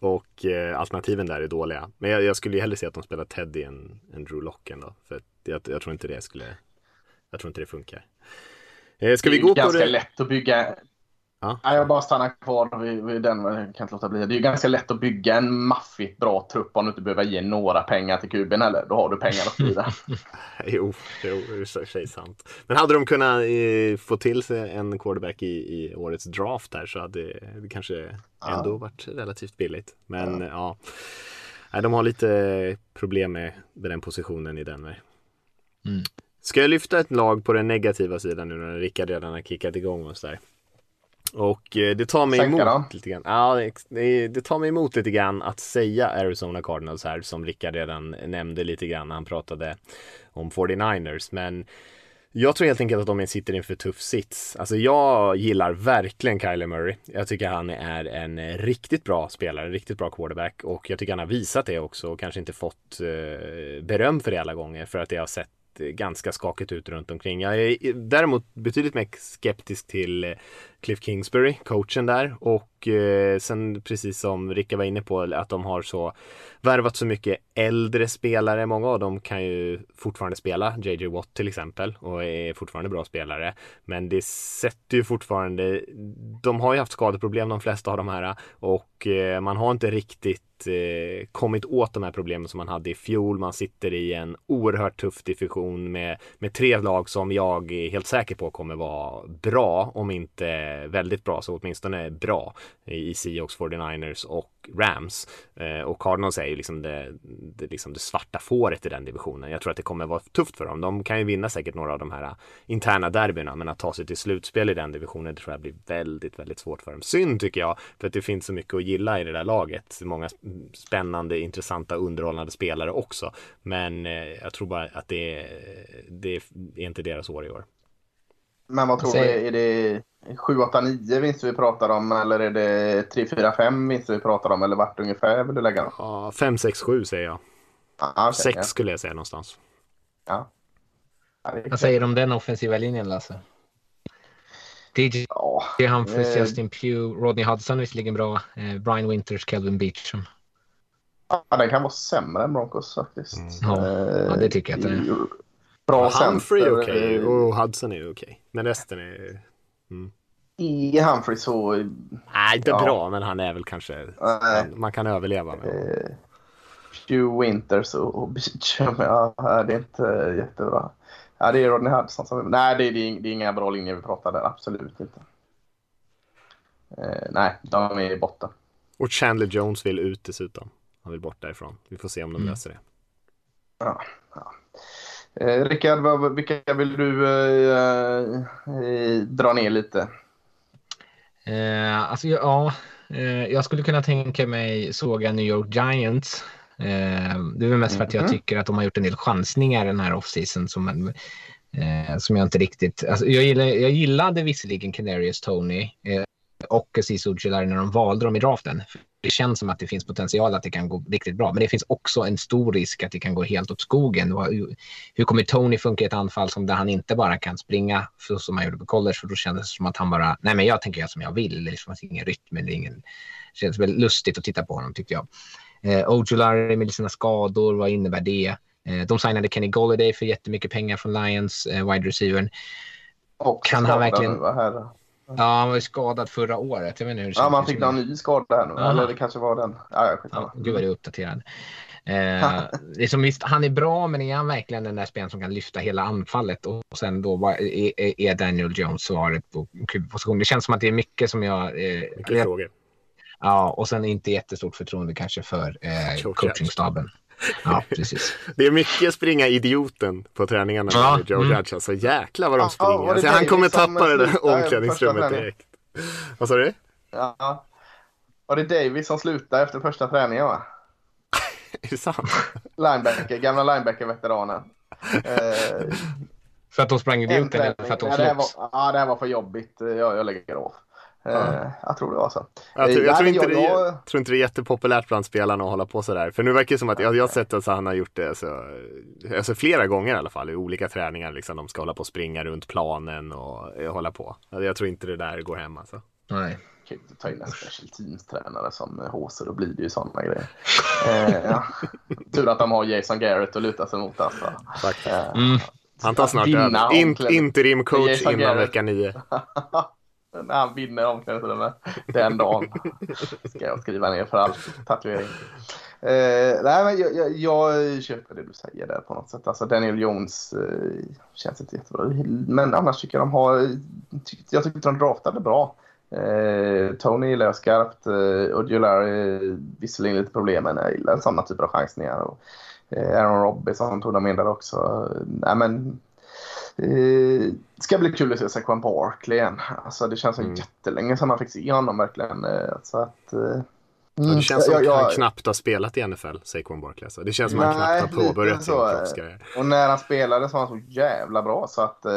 och eh, alternativen där är dåliga. Men jag, jag skulle ju hellre se att de spelar Teddy än, än Drew Lock ändå. För att jag, jag tror inte det skulle, jag tror inte det funkar. Eh, ska vi det är gå på ganska det? lätt att bygga. Ja. Ja. Jag bara stannar kvar vid, vid den. Jag kan inte låta bli. Det är ju ganska lätt att bygga en maffigt bra trupp om du inte behöver ge några pengar till kuben heller. Då har du pengar att sprida. Jo, jo, det är sig sant. Men hade de kunnat eh, få till sig en quarterback i, i årets draft här så hade det kanske ändå varit relativt billigt. Men ja, Nej, de har lite problem med, med den positionen i Denver. Mm. Ska jag lyfta ett lag på den negativa sidan nu när Rickard redan har kickat igång oss där? Och eh, det tar mig Sänka emot dem. lite grann. Ja, det, det, tar mig emot lite grann att säga Arizona Cardinals här som Rickard redan nämnde lite grann när han pratade om 49ers. Men jag tror helt enkelt att de sitter inför tuff sits. Alltså jag gillar verkligen Kyler Murray. Jag tycker han är en riktigt bra spelare, en riktigt bra quarterback och jag tycker han har visat det också och kanske inte fått eh, beröm för det alla gånger för att det har sett Eh, ganska skakigt ut runt omkring. Jag är däremot betydligt mer skeptisk till eh, Cliff Kingsbury, coachen där och eh, sen precis som Ricka var inne på att de har så värvat så mycket äldre spelare. Många av dem kan ju fortfarande spela, JJ Watt till exempel och är fortfarande bra spelare. Men det sätter ju fortfarande, de har ju haft skadeproblem de flesta av de här och eh, man har inte riktigt eh, kommit åt de här problemen som man hade i fjol. Man sitter i en oerhört tuff division med, med tre lag som jag är helt säker på kommer vara bra, om inte Eh, väldigt bra, så åtminstone bra i Seahawks, 49ers och Rams. Eh, och Cardinals är ju liksom det, det, liksom det svarta fåret i den divisionen. Jag tror att det kommer vara tufft för dem. De kan ju vinna säkert några av de här interna derbyna, men att ta sig till slutspel i den divisionen det tror jag blir väldigt, väldigt svårt för dem. Synd tycker jag, för att det finns så mycket att gilla i det där laget. Många spännande, intressanta, underhållande spelare också. Men eh, jag tror bara att det, det är inte deras år i år. Men vad tror du? Är det 7, 8, 9 vinster vi pratar om eller är det 3, 4, 5 vinster vi pratar om? Eller vart ungefär vill du lägga dem? Ja, 5, 6, 7 säger jag. Ah, okej, 6 ja. skulle jag säga någonstans. Ja. Vad säger du om den offensiva linjen, Lasse? DJ Ja, Humphries, Eh. Justin Pugh, Rodney Hudson visserligen bra, eh, Brian Winters, Kelvin Beachum. Ja, den kan vara sämre än Broncos faktiskt. Mm. Ja, Eh, ja, det tycker jag att den är. Bra Humphrey är center. okej eh, och Hudson är okej. Men resten är... I Humphrey så... Nej, inte Ja. bra, men han är väl kanske... Nej. Man kan överleva med. Eh, Hugh Winters och, och Beachum. Ja, det är inte jättebra. Ja, det är Rodney Hudson som... Nej, det är, det är, det är inga bra linjer vi pratar där. Absolut inte. Eh, nej, de är i botten. Och Chandler Jones vill ut dessutom. Han vill bort därifrån. Vi får se om de Mm. löser det. Ja, ja. Eh, Rickard, vad- vilka vill du eh, eh, dra ner lite? Eh, alltså, ja, eh, jag skulle kunna tänka mig såga New York Giants. Eh, det är väl mest för att jag Mhm. tycker att de har gjort en del chansningar den här offseason som, eh, som jag inte riktigt... Alltså, jag, gillar, jag gillade visserligen Canarius Tony och Aziz Ujulari när de valde dem i draften. Det känns som att det finns potential att det kan gå riktigt bra, men det finns också en stor risk att det kan gå helt åt skogen. Vad- Hur, kommer Tony funka i ett anfall som där han inte bara kan springa som han gjorde på college? För då kändes det som att han bara, nej men jag tänker göra som jag vill. Det liksom ingen rytm, det ingen... Det känns väldigt lustigt att titta på honom tyckte jag. Eh, Ojulari med sina skador, vad innebär det? Eh, de signade Kenny Golladay för jättemycket pengar från Lions, eh, wide receivern. Och Kan han verkligen- nu, va, här. Ja, han var ju skadad förra året. Jag vet inte hur det Ja, man fick någon ny skada här nu. Aha. Eller det kanske var den. Ja, ja, gud vad du är uppdaterad. Eh, det är som visst, han är bra, men är han verkligen den där spelaren som kan lyfta hela anfallet? Och sen då är, är- Daniel Jones svaret på QB-position? Det känns som att det är mycket som jag... Eh, Mycket jag frågor. ja, och sen inte jättestort förtroende kanske för eh, Coach coachingstaben. Ja, precis. Det är mycket springa idioten på träningarna med Ja, Joe mm. Judge. Alltså jäklar vad de Ja, springer. alltså, han kommer tappa det där omklädningsrummet direkt. Vad sa du? Ja. Var det Davis som slutade efter första träningen va? Är det sant? Linebacker, gamla linebacker-veteranen. Eh, För att de sprang en idioten eller för att de ja, det här slogs? var, ja, det här var för jobbigt. Jag, jag lägger av. Eh, Jag tror det var så. Jag, tror, jag, Eh, tror nej, inte det, jag- jag tror inte det är jättepopulärt bland spelarna att hålla på sådär. För nu verkar det som att, jag, jag har sett att han har gjort det så, alltså flera gånger i alla fall i olika träningar. Liksom, de ska hålla på och springa runt planen och eh, hålla på. Alltså, Jag tror inte det där går hem alltså. Nej. kan inte ta in en special teams-tränare som HC, då blir det ju sådana grejer. Eh, ja. Tur att de har Jason Garrett att luta sig mot. Alltså. Faktiskt. Eh, Mm. Han tar snart över. In, interim coach innan Garrett. vecka nio. När han vinner omklädningsrummet den dagen ska jag skriva ner för all tatuering. Eh, nej, men jag, jag, jag köper det du säger där på något sätt. Alltså Daniel Jones eh, känns inte jättebra. Men annars tycker jag de har... Tyck, jag tyckte de draftade bra. Eh, Tony gillar jag skarpt. Eh, Ojulari eh, visserligen lite problem, men jag gillar sådana typer av chansningar. Och, eh, Aaron Robinson tog de in där också. Eh, nej, men Eh, det ska bli kul att se Saquon Barkley igen. Alltså, det känns som Mm. jättelänge sedan man fick se honom verkligen. Eh, så att, eh, Ja, mm, det känns som jag- att jag- han knappt har spelat i NFL, Saquon Barkley. Alltså. Det känns som att han knappt har påbörjat sin så, eh. proffskarriär. Och när han spelade så var han så jävla bra så att eh,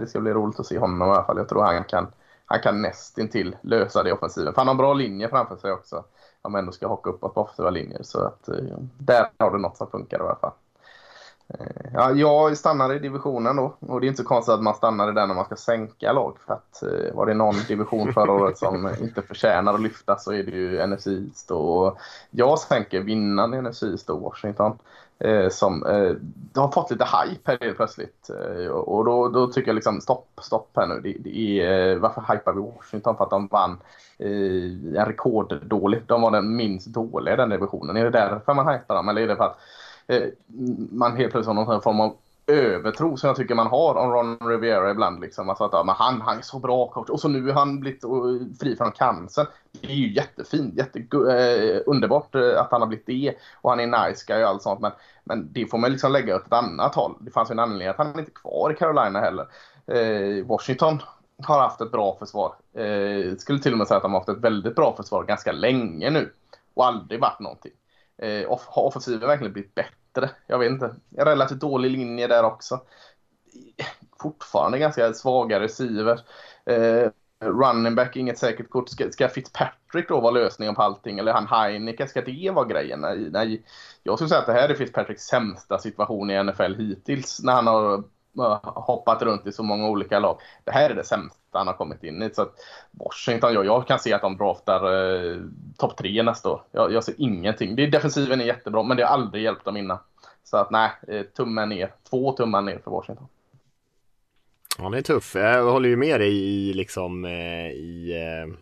det ska bli roligt att se honom i alla fall. Jag tror han kan, han kan nästintill lösa det i offensiven. För han har en bra linje framför sig också. Om man ändå ska hocka uppåt på offensiva linjer. Så att eh, där har du något som funkar i alla fall. Eh, ja, jag stannar i divisionen då. Och det är inte så konstigt att man stannar i den när man ska sänka lag. För att eh, var det någon division förra året som inte förtjänar att lyfta så är det ju NFC East. Och jag sänker vinnaren i NFC East och Washington. Eh, som eh, har fått lite hype här helt plötsligt. Eh, och då, då tycker jag liksom stopp, stopp här nu. Det, det är, eh, varför hypar vi Washington? För att de vann eh, en rekorddålig. De var den minst dåliga i den divisionen. Är det därför man hypar dem? Eller är det för att Eh, man helt plötsligt har någon form av övertro som jag tycker man har om Ron Riviera ibland. Liksom. Alltså att ja, men han, han är så bra coach och så nu är han blivit fri från cancer. Det är ju jättefint, jätte, eh, underbart eh, att han har blivit det och han är nice guy och allt sånt. Men, men det får man liksom lägga åt ett annat håll. Det fanns ju en anledning att han inte är kvar i Carolina heller. Eh, Washington har haft ett bra försvar. Eh, skulle till och med säga att de har haft ett väldigt bra försvar ganska länge nu och aldrig varit någonting. Eh, off- har offensiven verkligen blivit bättre? Jag vet inte. En relativt dålig linje där också. Fortfarande ganska svaga receiver. Eh, running back, inget säkert kort. Ska, ska Fitzpatrick då vara lösningen på allting? Eller han Heineken, ska det vara grejen? Nej, nej. Jag skulle säga att det här är Fitzpatricks sämsta situation i NFL hittills när han har hoppat runt i så många olika lag. Det här är det sämsta han har kommit in i. Så att Washington, jag, jag kan se att de draftar eh, topp tre nästa år. Jag, jag ser ingenting. Det defensiven är jättebra, men det har aldrig hjälpt dem innan. Så att nej, eh, tummen ner. Två tummar ner för Washington. Ja, det är tuff. Jag håller ju med dig i, liksom, eh, i, eh,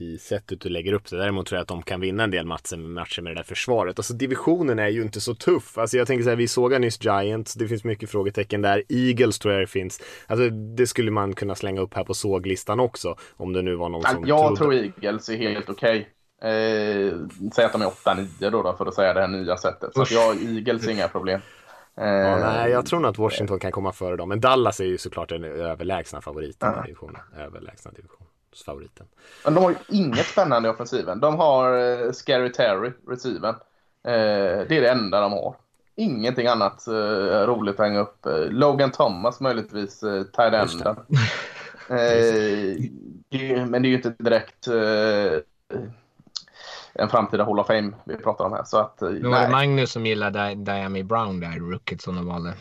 i sättet du lägger upp det. Däremot tror jag att de kan vinna en del matcher, matcher med det där försvaret. Alltså divisionen är ju inte så tuff. Alltså jag tänker så här, vi såg nyss Giants, det finns mycket frågetecken där. Eagles tror jag det finns. Alltså det skulle man kunna slänga upp här på såglistan också. Om det nu var någon som Jag trodde. tror Eagles är helt okej. Eh, säg att de är 8-9 då, då för att säga det här nya sättet. Så jag, Eagles är inga problem. Eh, Ja, nej, jag tror nog att Washington kan komma före dem. Men Dallas är ju såklart den överlägsna favoriten i divisionen. Överlägsna divisionsfavoriten. Men de har ju inget spännande i offensiven. De har eh, Scary Terry, receiven. Eh, det är det enda de har. Ingenting annat eh, roligt att hänga upp. Eh, Logan Thomas möjligtvis, eh, tight enden. Eh, men det är ju inte direkt eh, en framtida Hall of Fame vi pratar om här. Så att, Men var det Magnus som gillade Diami Brown där, rookien som de valde?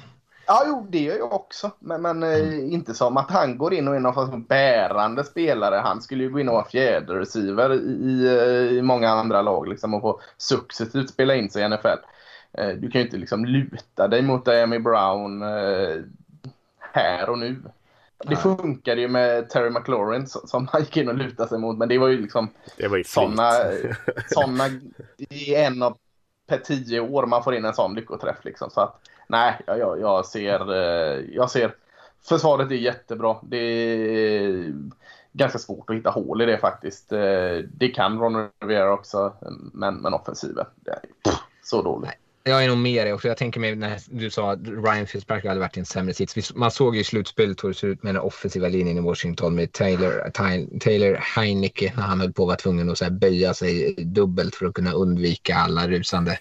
Ja, jo, det gör jag också. Men, men eh, inte som att han går in och är någon bärande spelare. Han skulle ju gå in och vara fjäderreceiver i, i, eh, i många andra lag liksom, och få successivt spela in sig i NFL. Eh, du kan ju inte liksom luta dig mot Diami Brown eh, här och nu. Det funkade ju med Terry McLaurin som han gick in och lutade sig mot. Men det var ju liksom Det var ju fint. sådana i en av per tio år man får in en sån lyckoträff. Liksom. Så att, nej, jag, jag, jag, ser, eh, jag ser försvaret är jättebra. Det är ganska svårt att hitta hål i det faktiskt. Eh, det kan Ron Rivera också, men, men offensiven, det är så dåligt. Jag är nog med dig också. Jag tänker mig när du sa att Ryan Fitzpatrick hade varit i en sämre sits. Man såg ju i slutspelet hur det ser ut med den offensiva linjen i Washington med Taylor, Taylor Heineke när han höll på att vara tvungen att så här böja sig dubbelt för att kunna undvika alla rusande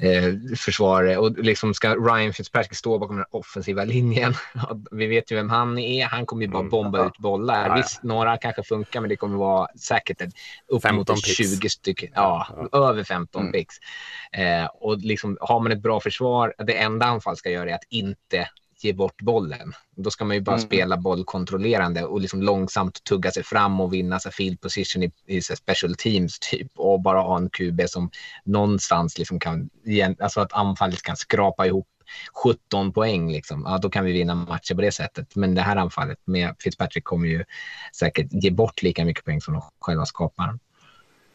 eh, försvarare. Och liksom ska Ryan Fitzpatrick stå bakom den offensiva linjen. Vi vet ju vem han är. Han kommer ju bara Mm. bomba ut bollar. Ja, ja. Visst, några kanske funkar, men det kommer vara säkert ett, upp 15 mot ett picks. 20 stycken. Ja, över 15 Mm. picks. Eh, och liksom, har man ett bra försvar, det enda anfall ska göra är att inte ge bort bollen. Då ska man ju bara Mm. spela bollkontrollerande och liksom långsamt tugga sig fram och vinna så field position i, i special teams typ och bara ha en QB som någonstans liksom kan, alltså att anfallet kan skrapa ihop 17 poäng liksom. Ja, då kan vi vinna matcher på det sättet. Men det här anfallet med Fitzpatrick kommer ju säkert ge bort lika mycket poäng som de själva skapar.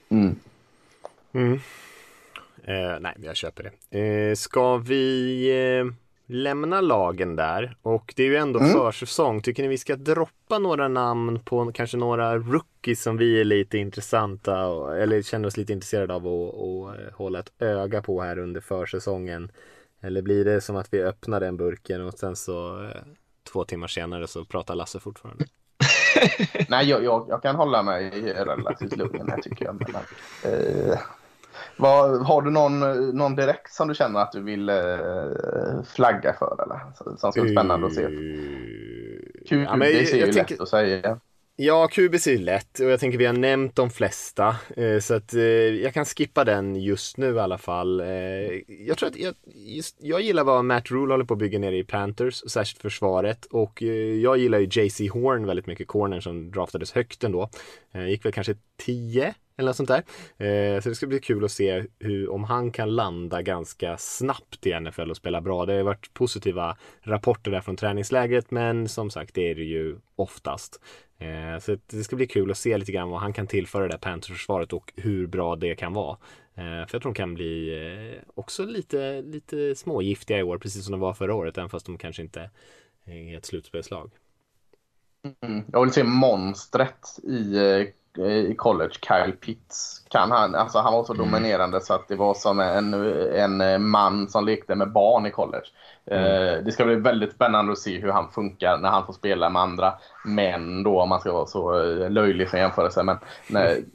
Mm. Mm. Eh, nej, jag köper det. Eh, ska vi eh, lämna lagen där? Och det är ju ändå Mm. försäsong. Tycker ni vi ska droppa några namn på kanske några rookies som vi är lite intressanta och, eller känner oss lite intresserade av att och, eh, hålla ett öga på här under försäsongen? Eller blir det som att vi öppnar den burken och sen så eh, två timmar senare så pratar Lasse fortfarande? Nej, jag, jag, jag kan hålla mig relativt lugn här tycker jag. Men, eh, vad, har du någon, någon direkt som du känner att du vill eh, flagga för? Eller? Som ska bli spännande att se. Eh, QB ja, men ser ju lätt tänker- att säga. Ja, QBC är lätt och jag tänker vi har nämnt de flesta. Eh, så att eh, jag kan skippa den just nu i alla fall. Jag tror att jag, just, jag gillar vad Matt Rule håller på att bygga nere i Panthers, särskilt försvaret. Och jag gillar ju JC Horn väldigt mycket, cornern som draftades högt ändå. Gick väl kanske 10 eller något sånt där. Eh, så det ska bli kul att se hur, om han kan landa ganska snabbt i NFL och spela bra. Det har varit positiva rapporter där från träningslägret men som sagt det är det ju oftast. Eh, så det ska bli kul att se lite grann vad han kan tillföra det där Panthers-försvaret och hur bra det kan vara. Eh, för jag tror de kan bli eh, också lite, lite smågiftiga i år, precis som de var förra året, även fast de kanske inte är ett slutspelslag. Mm. Jag vill se monstret i, eh, i college, Kyle Pitts. Kan han, alltså han var så dominerande så att det var som en, en man som lekte med barn i college. Eh, det ska bli väldigt spännande att se hur han funkar när han får spela med andra män då om man ska vara så eh, löjlig för jämförelse. Men nej,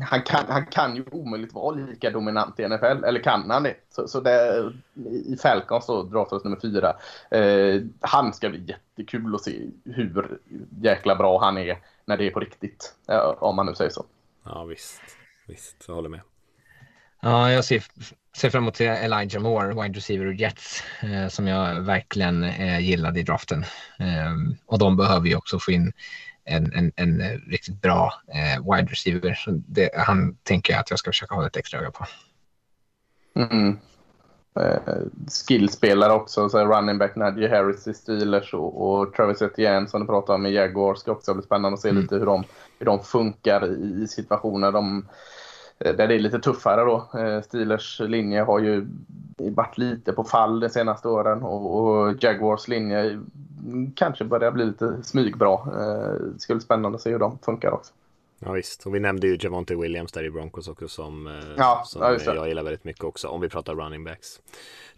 han, kan, han kan ju omöjligt vara lika dominant i NFL, eller kan han det? Så, så det, i Falcons då, draftades nummer fyra. Eh, han ska bli jättekul att se hur jäkla bra han är när det är på riktigt. om man nu säger så. Ja visst, visst, jag håller med. Ja, jag ser, ser fram emot Elijah Moore, wide receiver och Jets, eh, som jag verkligen eh, gillade i draften. Eh, och de behöver ju också få in en, en, en riktigt bra eh, wide receiver. Så det, han tänker jag att jag ska försöka hålla ett extra öga på. Mm. Eh, skillspelare också, så running back Najee Harris i Steelers och, och Travis Etienne som du pratade om i Jaguar ska också bli spännande att se Mm. lite hur de, hur de funkar i, i situationer de, eh, där det är lite tuffare då. Eh, Steelers linje har ju varit lite på fall de senaste åren och, och Jaguars linje kanske börjar bli lite smygbra. Det ska bli spännande att se hur de funkar också. Ja visst, och vi nämnde ju Javonte Williams där i Broncos också som, eh, Ja, som ja, det. jag gillar väldigt mycket också om vi pratar running backs.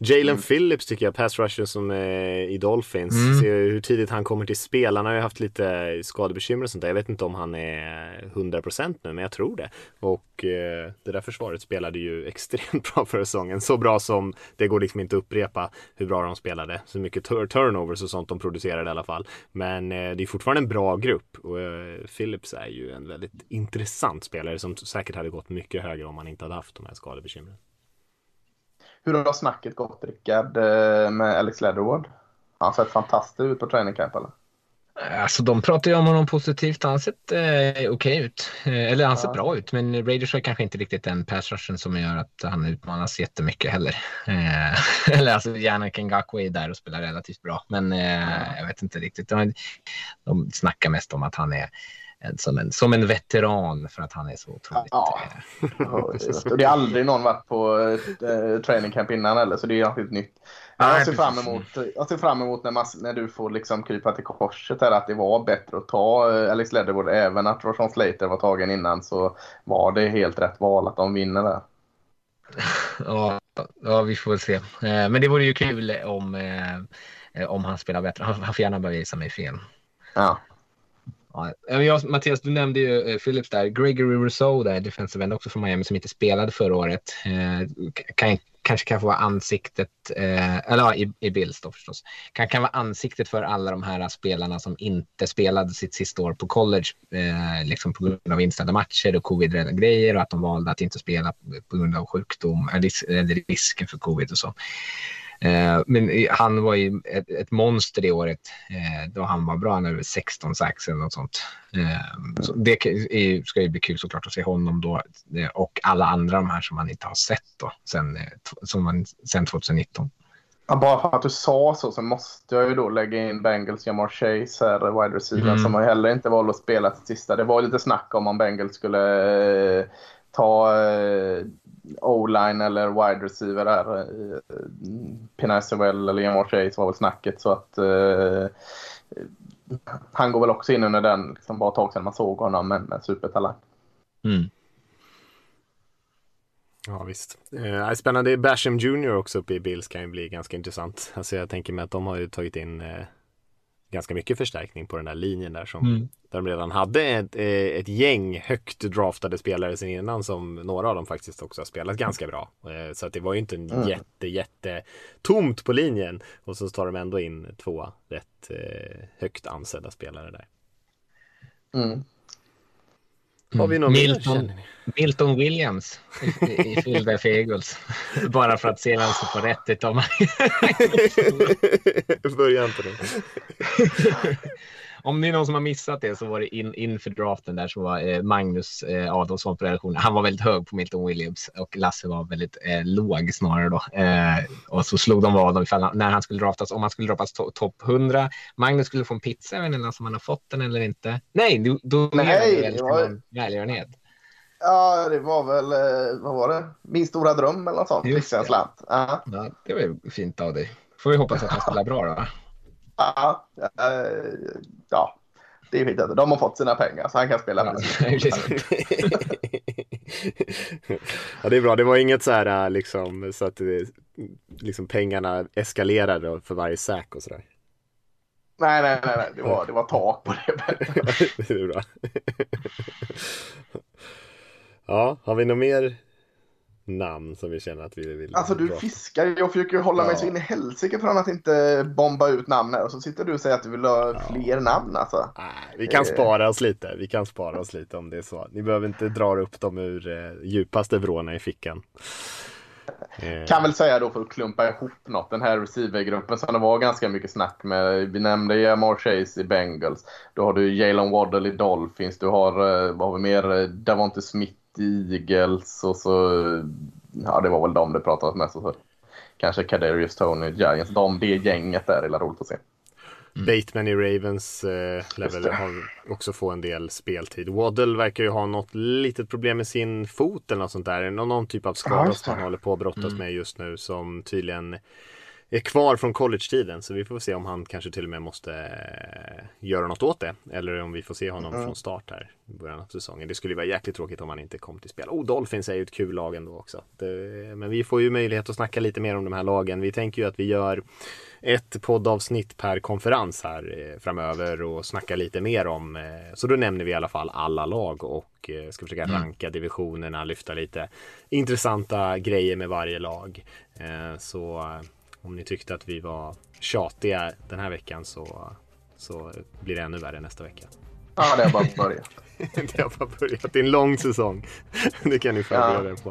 Jalen Mm. Phillips tycker jag, pass rusher som är i Dolphins. Mm. Ser hur tidigt han kommer till spel. Han har ju haft lite skadebekymmer och sånt där. Jag vet inte om han är 100% nu, men jag tror det. Och eh, det där försvaret spelade ju extremt bra förra säsongen. Så bra som det går liksom inte att upprepa hur bra de spelade. Så mycket tur- turnovers och sånt de producerade i alla fall. Men eh, det är fortfarande en bra grupp och eh, Phillips är ju en väldigt intressant spelare som säkert hade gått mycket högre om han inte hade haft de här skadebekymren. Hur har snacket gått Rickard eh, med Alex Leatherwood? Han har sett fantastisk ut på training camp eller? Alltså de pratar ju om honom positivt. Han har sett eh, okej ut. Eh, eller han ser Ja. bra ut. Men Raiders har kanske inte riktigt den pass rushen som gör att han utmanas jättemycket heller. Eh, eller alltså Yannick Ngakwe är där och spelar relativt bra. Men eh, jag vet inte riktigt. De, de snackar mest om att han är som, en, som en veteran för att han är så otroligt... Ja. eh, Och det är aldrig någon varit på eh, training camp innan heller, så det är helt nytt. Nej, Jag ser, fram emot, jag ser fram emot när, man, när du får liksom krypa till korset här, att det var bättre att ta eh, Alex Leatherwood. Även att Roshan Slater var tagen innan så var det helt rätt val att de vinner där. Ja, ja, vi får väl se. Eh, Men det vore ju kul om, om han spelar bättre. Han får gärna bevisa mig fel. Ja. Ja, jag, Mattias, du nämnde ju eh, Phillips där. Gregory Rousseau där, defensive end också från Miami som inte spelade förra året. Eh, kan, kanske kan få vara ansiktet, eh, eller ja, i, i Bills då förstås. Kan, kan vara ansiktet för alla de här spelarna som inte spelade sitt sista år på college, eh, liksom på grund av inställda matcher och covid-grejer och att de valde att inte spela på grund av sjukdom, eller eller risken för covid och så. Eh, men han var ju ett, ett monster det året eh, då han var bra. Han hade 16 sax eller något sånt. Eh, så det ska ju bli kul såklart att se honom då och alla andra de här som man inte har sett då sen, som man, sen 2019. Ja, bara för att du sa så så måste jag ju då lägga in Bengals Jamar Chase här, wide receiver, Mm. som har heller inte valt att spela till sista. Det var lite snack om om Bengals skulle ta eh, O-line eller wide receiver där. Eh, Pinasewell eller Jamar Chase var väl snacket så att eh, han går väl också in under den, liksom bara ett tag sedan man såg honom, men med supertalang. Mm. Ja visst. Eh, spännande. Basham Jr också uppe i Bills kan ju bli ganska intressant. Alltså jag tänker mig att de har ju tagit in eh, ganska mycket förstärkning på den där linjen där som Mm. där de redan hade ett, eh, ett gäng högt draftade spelare sen innan som några av dem faktiskt också har spelat ganska bra. Eh, så att det var ju inte en Mm. jätte, jätte tomt på linjen och så tar de ändå in två rätt eh, högt ansedda spelare där. Mm. Har vi någon Milton? Milton Williams i, i Philadelphia Eagles. Bara för att se vem som får rätt utav mig. Börja inte nu. Om det är någon som har missat det så var det in, inför draften där så var eh, Magnus eh, Adolfsson på redaktionen. Han var väldigt hög på Milton Williams och Lasse var väldigt eh, låg snarare då. Eh, och så slog de vad om ifall han, när han skulle draftas, om han skulle draftas to, topp 100. Magnus skulle få en pizza, jag vet inte om han har fått den eller inte. Nej, do, donerade Nej, det var- välgörenhet. Ja, det var väl, eh, vad var det? Min stora dröm eller något sånt. Just en det. slant. Ja. Ja, det var ju fint av dig. Får vi hoppas att han spelar bra då. Ja, eh, ja, det är fint. att De har fått sina pengar så han kan spela. Ja, ja, det är bra. Det var inget så här äh, liksom så att det, liksom pengarna eskalerade för varje säk och sådär. Nej, nej, nej, nej. Det, var, det var tak på det. det är bra. ja, har vi något mer namn som vi känner att vi vill Alltså du dra? fiskar. Jag försöker hålla mig Ja. så in i helsike från att inte bomba ut namn här. Och så sitter du och säger att du vill ha fler namn alltså. Nej, vi kan Eh. spara oss lite. Vi kan spara oss lite om det är så. Ni behöver inte dra upp dem ur eh, djupaste vrårna i fickan. Eh, Kan väl säga då för att klumpa ihop något. Den här receivergruppen som det var ganska mycket snack med. Vi nämnde Jamar Chase i Bengals. Då har du Jalen Waddle i Dolphins. Du har, eh, vad har vi mer? Eh, Davante Smith Eagles. Och så, ja det var väl de det pratades mest om. Kanske Kadarius Tony Giants. De, det gänget där är roligt att se. Bateman i Ravens eh, lär väl det. ha, också få en del speltid. Waddle verkar ju ha något litet problem med sin fot eller något sånt där. Någon, någon typ av Ja, skada just som han håller på att brottas med just nu som tydligen är kvar från college-tiden. Så vi får se om han kanske till och med måste eh, göra något åt det. Eller om vi får se honom Mm. från start här i början av säsongen. Det skulle vara jäkligt tråkigt om han inte kom till spel. Oh, Dolphins är ju ett kul lag ändå också. Det, men vi får ju möjlighet att snacka lite mer om de här lagen. Vi tänker ju att vi gör ett poddavsnitt per konferens här eh, framöver och snacka lite mer om. Eh, så då nämner vi i alla fall alla lag och ska försöka ranka divisionerna, lyfta lite intressanta grejer med varje lag. Så om ni tyckte att vi var tjatiga den här veckan så, så blir det ännu värre nästa vecka. Ja, det har bara börjat. det har bara börjat. Det är en lång säsong. det kan ni förbereda er på.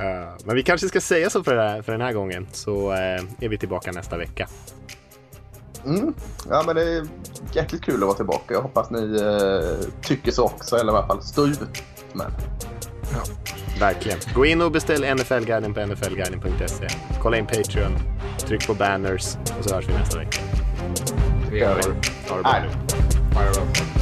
Eh, men vi kanske ska säga så för, här, för den här gången så eh, är vi tillbaka nästa vecka. Mm. Ja, men det är jäkligt kul att vara tillbaka. Jag hoppas ni eh, tycker så också, eller i alla fall stå ut med Verkligen. Gå in och beställ NFL-guiden på nflguiden.se. Kolla in Patreon, tryck på banners och så hörs vi nästa vecka. Vi gör det. Ha det bra nu.